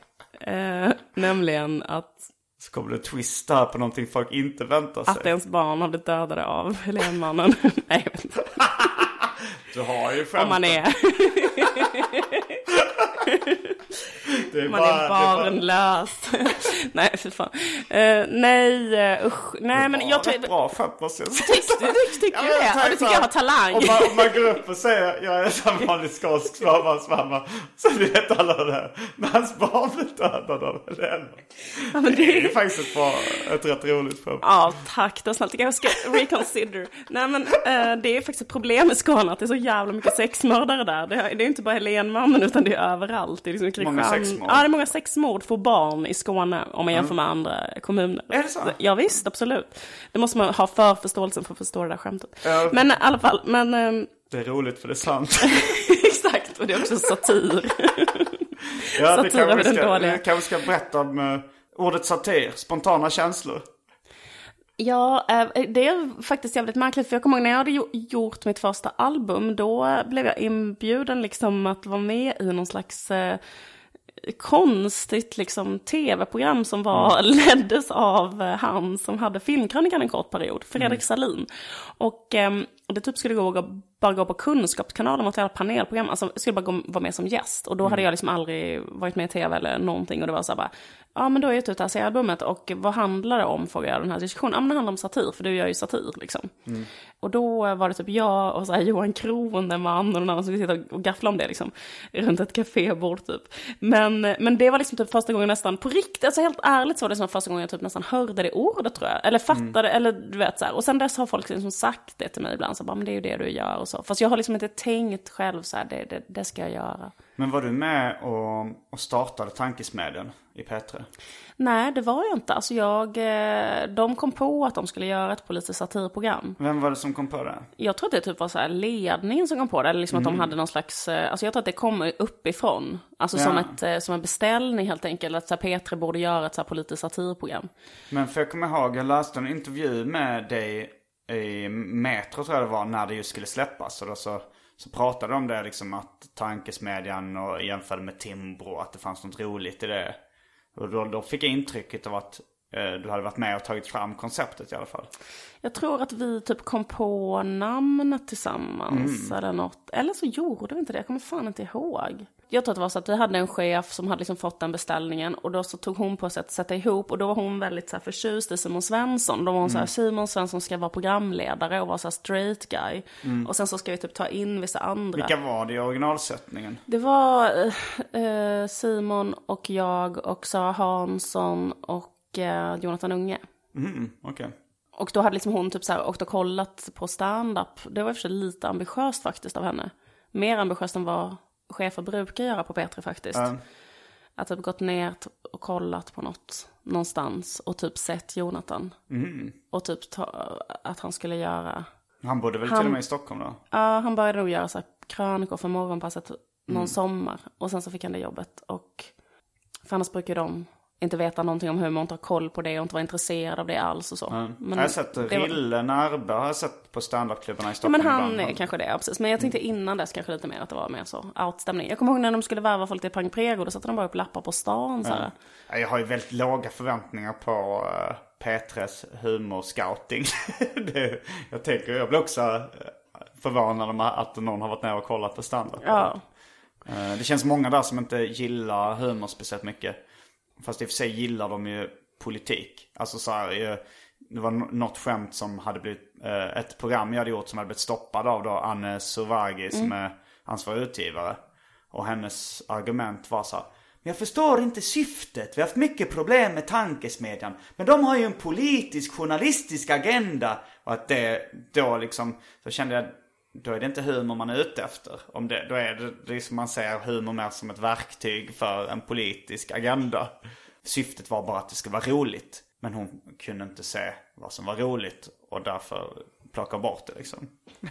Eh, nämligen att, Så kommer det twista på någonting folk inte väntar sig. att ens barn har blivit dödade av Helénmannen. Nej, jag vet inte. Du har ju Om skämt. man är, är man bara- är det är bara- barnlös. nej, för fan. Eh, nej, uh, usch. Nej, men jag Ja, tror... bra skämt måste jag säga. Tyckte du tyckte Ja, du det? Tänkte du tycker jag har talang. Om man, om man går upp och säger jag är som vanlig skånsk småbarnsmamma. Så vet alla det. här. Men hans barn blev dödad av Helena. Ja, men Det är det... faktiskt ett, bra, ett rätt roligt skämt. Ja, tack. Det var snällt. Jag ska reconsider. Nej, men eh, det är faktiskt ett problem i Skåne att det är så jävla mycket sexmördare där. Det är, det är inte bara Helénmannen utan det är överallt. Det är liksom Många Kristian- sexmord. Ja, det är många sexmord på barn i Skåne om man jämför med andra kommuner. Är det så? Ja, visst, absolut. Det måste man ha för förståelsen för att förstå det där skämtet. Ja. Men i alla fall, men ehm, Det är roligt för det är sant. exakt. Och det är också satir. Ja, det Satir kanske över vi ska, vi kanske ska berätta om uh, ordet satir. Spontana känslor. Ja, eh, det är faktiskt jävligt märkligt. För jag kommer ihåg när jag hade gjo- gjort mitt första album. Då blev jag inbjuden liksom att vara med i någon slags eh, konstigt liksom tv-program som var, leddes av eh, han som hade filmkrönikan en kort period, Fredrik Salin. Och, ehm, Och det typ skulle gå, gå- bara gå på Kunskapskanalen, och ett panelprogram. Alltså skulle bara gå, vara med som gäst. Och då hade jag liksom aldrig varit med i tv eller någonting. Och det var så här bara, ja men då är jag ute och ser albumet. Och vad handlar det om, frågar jag den här diskussionen. Ja men det handlar om satir, för du gör ju satir liksom. Och då var det typ jag och så här Johan Kroneman och någon annan som sitta och gaffla om det liksom. Runt ett kafébord typ. Men, men det var liksom typ första gången nästan på riktigt, alltså helt ärligt så var det som första gången jag typ nästan hörde det ordet tror jag. Eller fattade, eller du vet så här. Och sen dess har folk liksom sagt det till mig ibland, så bara, men det är ju det du gör och så. Fast jag har liksom inte tänkt själv så här, det, det, det ska jag göra. Men var du med och, och startade Tankesmedjan i P3? Nej, det var jag inte. Alltså jag, eh, de kom på att de skulle göra ett politiskt satirprogram. Vem var det som kom på det? Jag tror att det typ var så här ledningen som kom på det, eller liksom att de hade någon slags, eh, alltså jag tror att det kom uppifrån. Alltså som, Ja. ett, eh, som en beställning helt enkelt, att så här P3 borde göra ett så här politiskt satirprogram. Men för jag kommer ihåg, jag läste en intervju med dig i Metro tror jag det var, när det just skulle släppas. Och då så, så pratade de om det liksom att tankesmedjan och jämförde med Timbro, att det fanns något roligt i det. Och då, då fick jag intrycket av att du hade varit med och tagit fram konceptet i alla fall. Jag tror att vi typ kom på namnet tillsammans eller något. Eller så gjorde vi inte det, jag kommer fan inte ihåg. Jag tror att det var så att vi hade en chef som hade liksom fått den beställningen och då så tog hon på sig att sätta ihop och då var hon väldigt så här förtjust i Simon Svensson. Då var hon så här, Simon Svensson ska vara programledare och vara så här straight guy. Och sen så ska vi typ ta in vissa andra. Vilka var det i originalsättningen? Det var eh, eh, Simon och jag och Sara Hansson och eh, Jonathan Unge. Mm, okej. Och då hade liksom hon typ så här åkt och kollat på stand-up. Det var i och för sig lite ambitiöst faktiskt av henne. Mer ambitiöst än vad chefer brukar göra på P3 faktiskt. Ja. Att typ gått ner och kollat på något någonstans och typ sett Jonathan. Mm. Och typ ta, att han skulle göra, Han bodde väl Han- till och med i Stockholm då? ja han började nog göra så här krönikor för morgonpasset någon Mm. sommar. Och sen så fick han det jobbet. Och för annars brukar de inte veta någonting om humor, inte ha koll på det och inte vara intresserad av det alls och så. Men jag har sett Rille Närbe har jag sett på standupklubbarna i Ja Stockholm men han ibland. är kanske det, ja, precis. Men jag tänkte innan dess kanske lite mer att det var mer så outstämning. Jag kommer ihåg när de skulle värva folk till Pang Prego, då satte de bara upp lappar på stan så. Ja, Jag har ju väldigt låga förväntningar på uh, P3s humorscouting. det, jag tänker, jag blir också eh, förvånad om att någon har varit med och kollat på standup. Ja. Eh, det känns många där som inte gillar humor speciellt mycket. Fast i och för sig gillar de ju politik. Alltså så här, det var något skämt som hade blivit, eh, ett program jag hade gjort som hade blivit stoppad av då Anne Sovagi som är ansvarig utgivare. Och hennes argument var så här. Men jag förstår inte syftet. Vi har haft mycket problem med tankesmedjan. Men de har ju en politisk journalistisk agenda. Och att det då liksom, så kände jag, då är det inte humor man är ute efter. Om det, då är det, det är som man ser humor mer som ett verktyg för en politisk agenda. Syftet var bara att det ska vara roligt. Men hon kunde inte se vad som var roligt och därför plocka bort det liksom.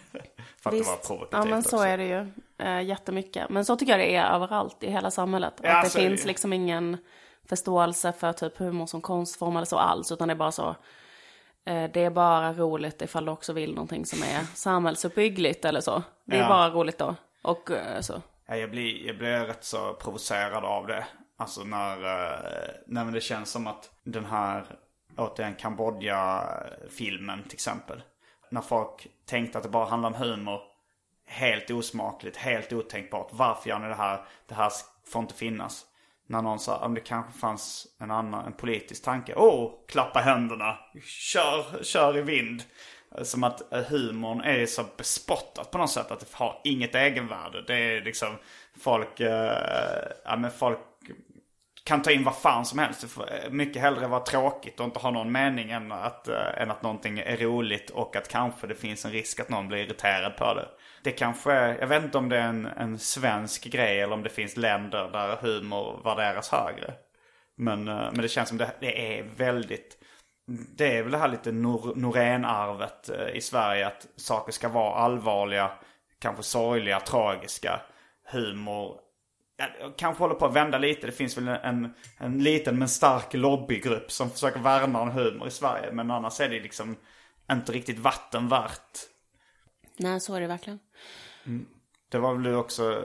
för att det var provokativt ja men så också. är det ju eh, jättemycket. Men så tycker jag det är överallt i hela samhället. Ja, att det det finns ju. liksom ingen förståelse för typ humor som konstform eller så alls. Utan det är bara så, det är bara roligt ifall du också vill någonting som är samhällsuppbyggligt eller så. Det är Ja. bara roligt då. Och eh, så. Ja, jag, blir, jag blir rätt så provocerad av det. Alltså när, eh, när det känns som att den här, återigen Kambodja-filmen till exempel. När folk tänkte att det bara handlar om humor. Helt osmakligt, helt otänkbart. Varför gör ni det här? Det här får inte finnas. När någon sa om det kanske fanns en annan, en politisk tanke. Åh, oh, klappa händerna. Kör, kör i vind. Som att eh, humorn är så bespottat på något sätt. Att det har inget egenvärde. Det är liksom folk, eh, ja men folk kan ta in vad fan som helst. Det får eh, mycket hellre vara tråkigt och inte ha någon mening än att, äh, än att någonting är roligt och att kanske det finns en risk att någon blir irriterad på det. Det kanske, är- jag vet inte om det är en, en svensk grej eller om det finns länder där humor värderas högre. Men, eh, men det känns som det, det är väldigt, det är väl det här lite Nor- Norén-arvet eh, i Sverige att saker ska vara allvarliga, kanske sorgliga, tragiska. Humor Jag kanske håller på att vända lite. Det finns väl en, en liten men stark lobbygrupp som försöker värna om humor i Sverige. Men annars är det liksom inte riktigt vatten värt. Nej, så är det verkligen. Mm. Det var väl du också,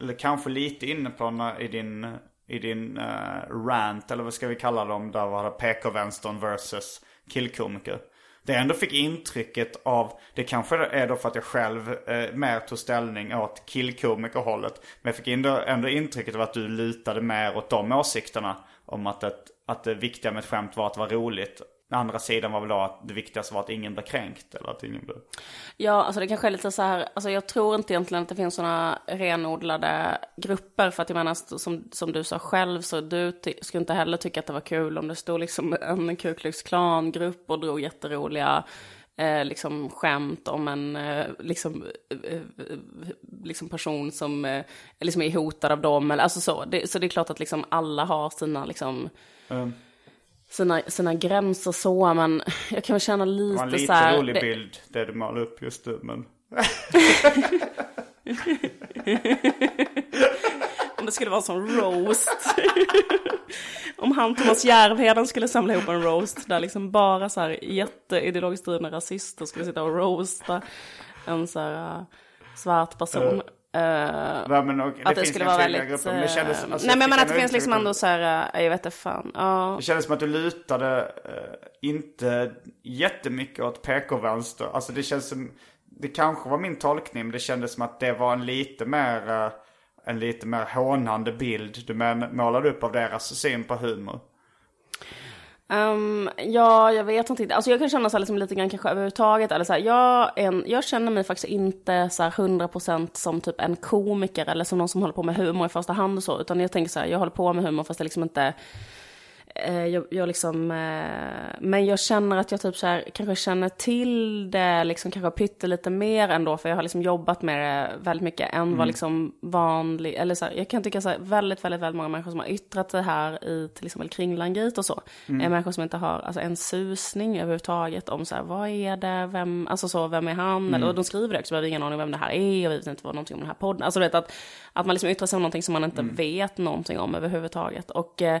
eller kanske lite inne på när, i din, i din uh, rant, eller vad ska vi kalla dem, där var det PK-vänstern versus killkomiker. det jag ändå fick intrycket av, det kanske är då för att jag själv eh, mer tog ställning åt killkomikerhållet. Men jag fick ändå, ändå intrycket av att du lutade mer åt de åsikterna. Om att, ett, att det viktiga med ett skämt var att vara roligt. Den andra sidan var väl då att det viktigaste var att ingen blev kränkt. Eller att ingen blev... Ja, alltså det kanske är lite så här, alltså jag tror inte egentligen att det finns sådana renodlade grupper. För att jag menar, som, som du sa själv, så du skulle inte heller tycka att det var kul om det stod liksom en Ku Klux Klan-grupp och drog jätteroliga eh, liksom skämt om en eh, liksom, eh, liksom person som eh, liksom är hotad av dem. Eller, alltså så. Det, så det är klart att liksom alla har sina liksom... Mm sina, sina gränser så, men jag kan väl känna lite så här. Det var en lite här, rolig det... bild, det du målar upp just nu, men... Om det skulle vara en sån roast. Om han, Thomas Järvheden, skulle samla ihop en roast där liksom bara så här jätteideologiskt drivna rasister skulle sitta och roasta en så här uh, svart person. Uh, ja, men, och, det att det skulle vara väldigt... Grupper, det kändes, alltså, nej men, men att det finns liksom ändå så här, uh, jag vet inte fan. Uh. Det kändes som att du lutade uh, inte jättemycket åt PK-vänster. Alltså det känns som, det kanske var min tolkning, men det kändes som att det var en lite mer, uh, en lite mer hånande bild du målade upp av deras syn på humor. Um, ja, jag vet inte. Alltså jag kan känna så här liksom lite grann kanske överhuvudtaget. Eller så här, jag, en, jag känner mig faktiskt inte så här 100% som typ en komiker eller som någon som håller på med humor i första hand och så. Utan jag tänker så här, jag håller på med humor fast det liksom inte jag, jag liksom, eh, men jag känner att jag typ så här, kanske känner till det liksom kanske pyttelite mer ändå för jag har liksom jobbat med det väldigt mycket än mm. vad liksom vanlig, eller så här, jag kan tycka så här, väldigt, väldigt, väldigt många människor som har yttrat sig här i till exempel Kringlan-gate och så, mm. är människor som inte har alltså, en susning överhuvudtaget om så här, vad är det, vem, alltså så, vem är han, mm. eller och de skriver det också, vi har ingen aning om vem det här är och vi vet inte vad någonting om den här podden, alltså du vet att, att man liksom yttrar sig om någonting som man inte mm. vet någonting om överhuvudtaget och eh,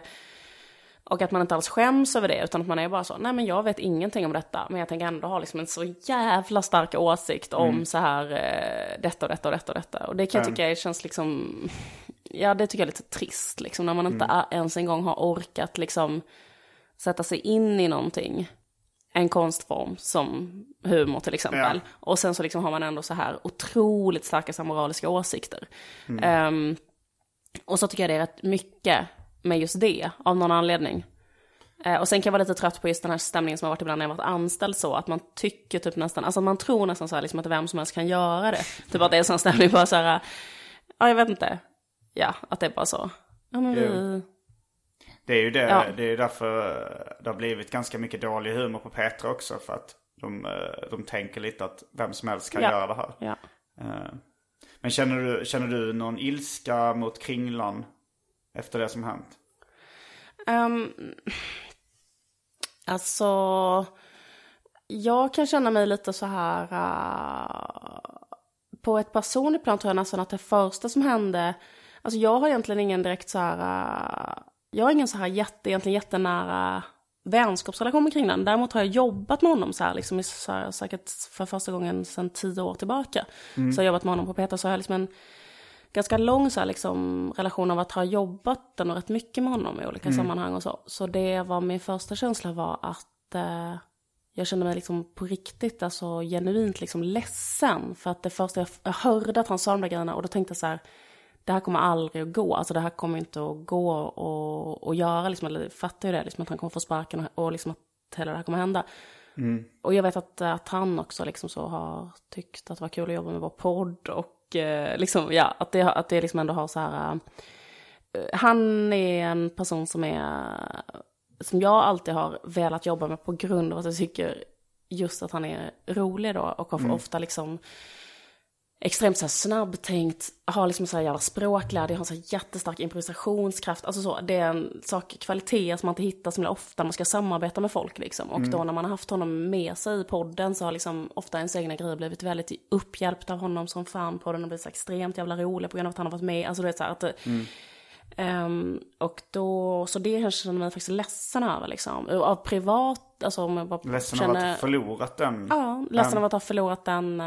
och att man inte alls skäms över det, utan att man är bara så, nej men jag vet ingenting om detta, men jag tänker ändå ha liksom en så jävla stark åsikt om mm. så här, eh, detta och detta och detta och detta. Och det kan jag tycka känns liksom, ja det tycker jag är lite trist liksom, när man inte mm. ens en gång har orkat liksom sätta sig in i någonting. En konstform som humor till exempel. Ja. Och sen så liksom har man ändå så här otroligt starka moraliska åsikter. Mm. Um, och så tycker jag det är rätt mycket med just det av någon anledning. Eh, och sen kan jag vara lite trött på just den här stämningen som har varit ibland när jag varit anställd så, att man tycker typ nästan, alltså man tror nästan så här liksom att vem som helst kan göra det. Typ att det är en sån stämning bara så här, ja jag vet inte, ja att det är bara så. Ja men vi... Det är ju det, ja. det är därför det har blivit ganska mycket dålig humor på Petra också. För att de, eh, de tänker lite att vem som helst kan ja. göra det här. Ja. Eh, men känner du, känner du någon ilska mot Kringlan efter det som hänt? Um, alltså, jag kan känna mig lite så här... Uh, på ett personligt plan tror jag nästan att det första som hände... Alltså jag har egentligen ingen direkt så här... Uh, jag har ingen så här jätte, egentligen jättenära vänskapsrelation kring den. Däremot har jag jobbat med honom så här, liksom, så här, säkert för första gången sedan tio år tillbaka. Mm. Så jag har jobbat med honom på Peter, så har jag liksom en ganska lång så här, liksom, relation av att ha jobbat den och rätt mycket med honom i olika mm. sammanhang och så. Så det var min första känsla var att eh, jag kände mig liksom på riktigt, alltså genuint liksom ledsen. För att det första jag, jag hörde att han sa de där grejerna och då tänkte jag så här, det här kommer aldrig att gå. Alltså det här kommer inte att gå och, och göra liksom, eller fattar ju det, liksom att han kommer få sparken och, och liksom att hela det här kommer hända. Mm. Och jag vet att, att han också liksom så har tyckt att det var kul att jobba med vår podd och liksom, ja, att det, att det liksom ändå har så här... Eh, han är en person som är, som jag alltid har velat jobba med på grund av att jag tycker just att han är rolig då och har mm. ofta liksom extremt så här snabbtänkt, har liksom så här jävla språkglädje, har så här jättestark improvisationskraft. Alltså så, det är en sak, kvaliteter som man inte hittar så ofta man ska samarbeta med folk liksom. Och mm. då när man har haft honom med sig i podden så har liksom ofta ens egna grejer blivit väldigt upphjälpt av honom som fan. Podden har blivit så extremt jävla rolig på grund av att han har varit med. Alltså du vet så här att mm. Um, och då, så det känner jag mig faktiskt ledsen över liksom. Av privat, alltså om jag bara Ledsen känner, av att ha förlorat den? Ja, ledsen av att ha förlorat den,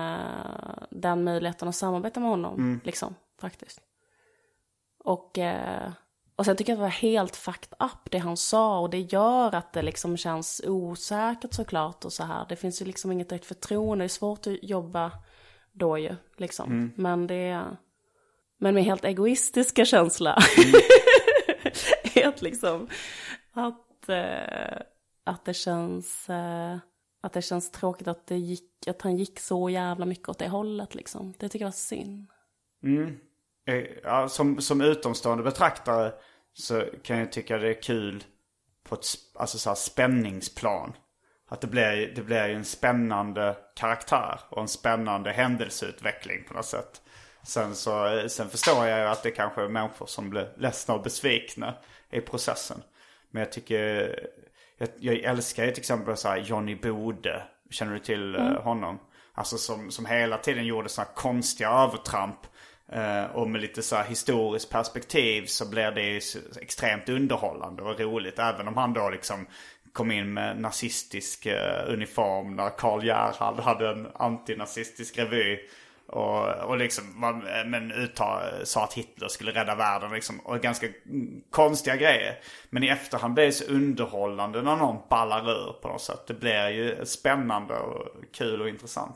den möjligheten att samarbeta med honom. Mm. Liksom, faktiskt. Och uh, och sen tycker jag att det var helt fucked up det han sa och det gör att det liksom känns osäkert såklart och så här. Det finns ju liksom inget direkt förtroende, det är svårt att jobba då ju liksom. Men det är, men med helt egoistiska känsla. helt liksom, att, eh, att det känns, eh, att det känns tråkigt att det gick, att han gick så jävla mycket åt det hållet liksom. Det tycker jag var synd. Eh, Ja, som, som utomstående betraktare så kan jag tycka det är kul på ett alltså så spänningsplan. Att det blir, det blir en spännande karaktär och en spännande händelseutveckling på något sätt. Sen, så, sen förstår jag ju att det kanske är människor som blir ledsna och besvikna i processen. Men jag tycker, jag, jag älskar ju till exempel så här Johnny Bode. Känner du till eh, honom? Alltså som, som hela tiden gjorde sådana konstiga övertramp. Eh, och med lite så här historiskt perspektiv så blir det ju extremt underhållande och roligt. Även om han då liksom kom in med nazistisk eh, uniform när Karl Gerhard hade en antinazistisk revy. Och, och liksom, men uttal, sa att Hitler skulle rädda världen liksom. Och ganska konstiga grejer. Men i efterhand blir det så underhållande när någon ballar ur på något sätt. Det blir ju spännande och kul och intressant.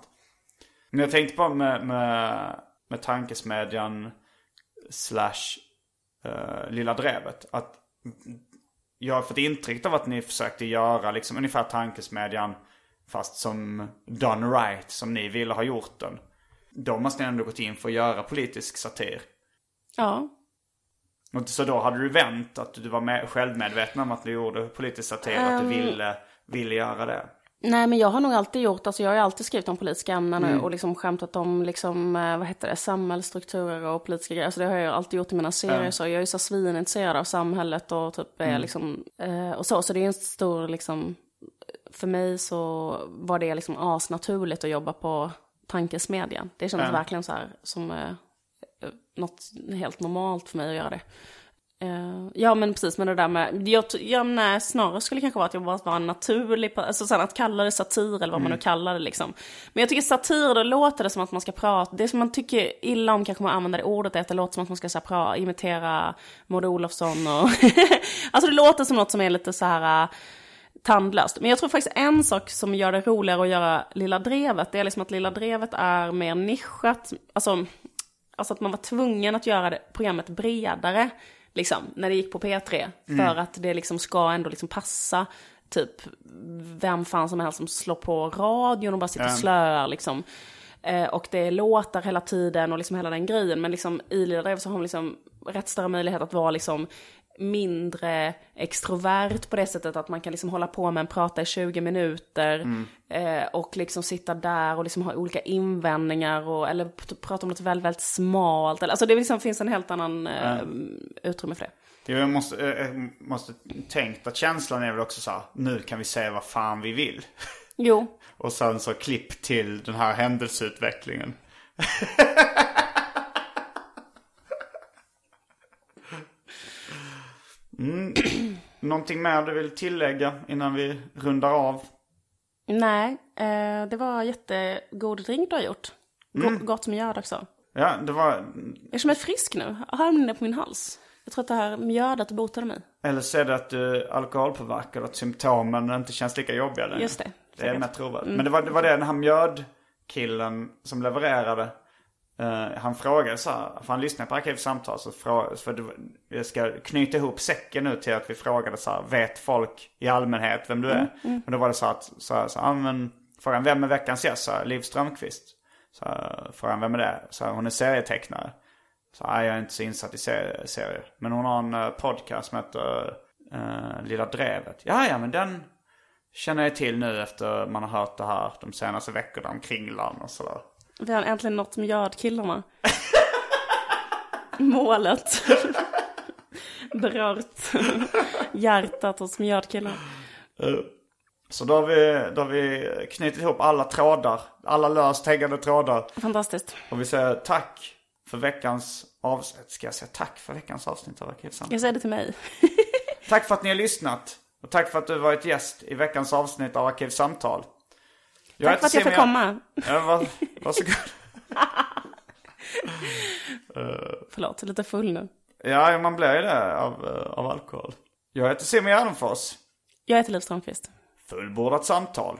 Men jag tänkte bara med, med, med tankesmedjan slash uh, Lilla Drevet. Att jag har fått intryck av att ni försökte göra liksom ungefär tankesmedjan fast som done right, som ni ville ha gjort den. Då måste ni ändå gått in för att göra politisk satir. Ja, Och så då hade du vänt att du var med, självmedveten om att du gjorde politisk satir, att du ville, ville göra det. Nej men jag har nog alltid gjort, alltså jag har ju alltid skrivit om politiska ämnen och liksom skämtat om liksom, eh, vad heter det, samhällsstrukturer och politiska grejer. Alltså det har jag alltid gjort i mina serier så jag är ju så svinintresserad av samhället och typ är liksom, eh, och så. Så det är en stor liksom, för mig så var det liksom asnaturligt att jobba på tankesmedjan. Det kändes verkligen så här som eh, något helt normalt för mig att göra det. Eh, ja men precis med det där med, jag, ja, nej, snarare skulle det kanske vara att jag bara var en naturlig, alltså sen att kalla det satir eller vad man nu kallar det liksom. Men jag tycker satir, då låter det som att man ska prata, det som man tycker illa om kanske man använder det ordet är att det låter som att man ska så här, imitera Maud Olofsson och, alltså det låter som något som är lite så här tandlöst. Men jag tror faktiskt en sak som gör det roligare att göra Lilla Drevet, det är liksom att Lilla Drevet är mer nischat, alltså Alltså att man var tvungen att göra det, programmet bredare, liksom, när det gick på P3. För att det liksom ska ändå liksom passa, typ, vem fan som helst som slår på radion och bara sitter och slöar liksom. Eh, och det är låtar hela tiden och liksom hela den grejen. Men liksom i Lilla Drevet så har man liksom rätt större möjlighet att vara liksom mindre extrovert på det sättet att man kan liksom hålla på med en prata i 20 minuter eh, och liksom sitta där och liksom ha olika invändningar och, eller prata om något väldigt, väldigt smalt. Alltså det liksom finns en helt annan eh, utrymme för det. Jag måste, jag jag måste tänkt att känslan är väl också så här, nu kan vi säga vad fan vi vill. Jo, Och sen så klipp till den här händelseutvecklingen. Mm. Någonting mer du vill tillägga innan vi rundar av? nej, eh, det var jättegod drink du har gjort. Go- Gott mjöd också. Ja, det var... Jag känner mig frisk nu. Jag har det på min hals. Jag tror att det här mjödet botade mig. Eller så är det att du är alkoholpåverkad och att symptomen inte känns lika jobbiga längre. Just det, Det är mer trovärdigt. Men det var, det var det den här mjödkillen som levererade. Eh, han frågade så här, för han lyssnade på Arkivsamtal så frågade, för det, jag ska knyta ihop säcken nu till att vi frågade så här, vet folk i allmänhet vem du är? Men då var det så att, så här, så här, "Ah, men frågan vem är veckans gäst? Så här, Liv Strömquist. Så här, frågan vem är det? Så här, hon är serietecknare. Så här, jag är inte så insatt i serier, serier. Men hon har en eh, podcast som heter eh, Lilla Drevet. Ja, ja, men den känner jag till nu efter man har hört det här de senaste veckorna om Kringlan och sådär. Vi har äntligen nått mjödkillarna. Målet. Berört hjärtat hos mjödkillarna. Så då har, vi, då har vi knutit ihop alla trådar, alla löst hängande trådar. Fantastiskt. Och vi säger tack för veckans avsnitt. Ska jag säga tack för veckans avsnitt av Arkivsamtal? Jag säger det till mig. Tack för att ni har lyssnat. Och tack för att du varit gäst i veckans avsnitt av Arkivsamtal. Jag Tack för att jag Simon- komma. Ja, var, varsågod. Förlåt, lite full nu. Ja, man blir ju det av, eh, av alkohol. Jag heter Simon Gärdenfors. Jag heter Liv Strömquist. Fullbordat samtal.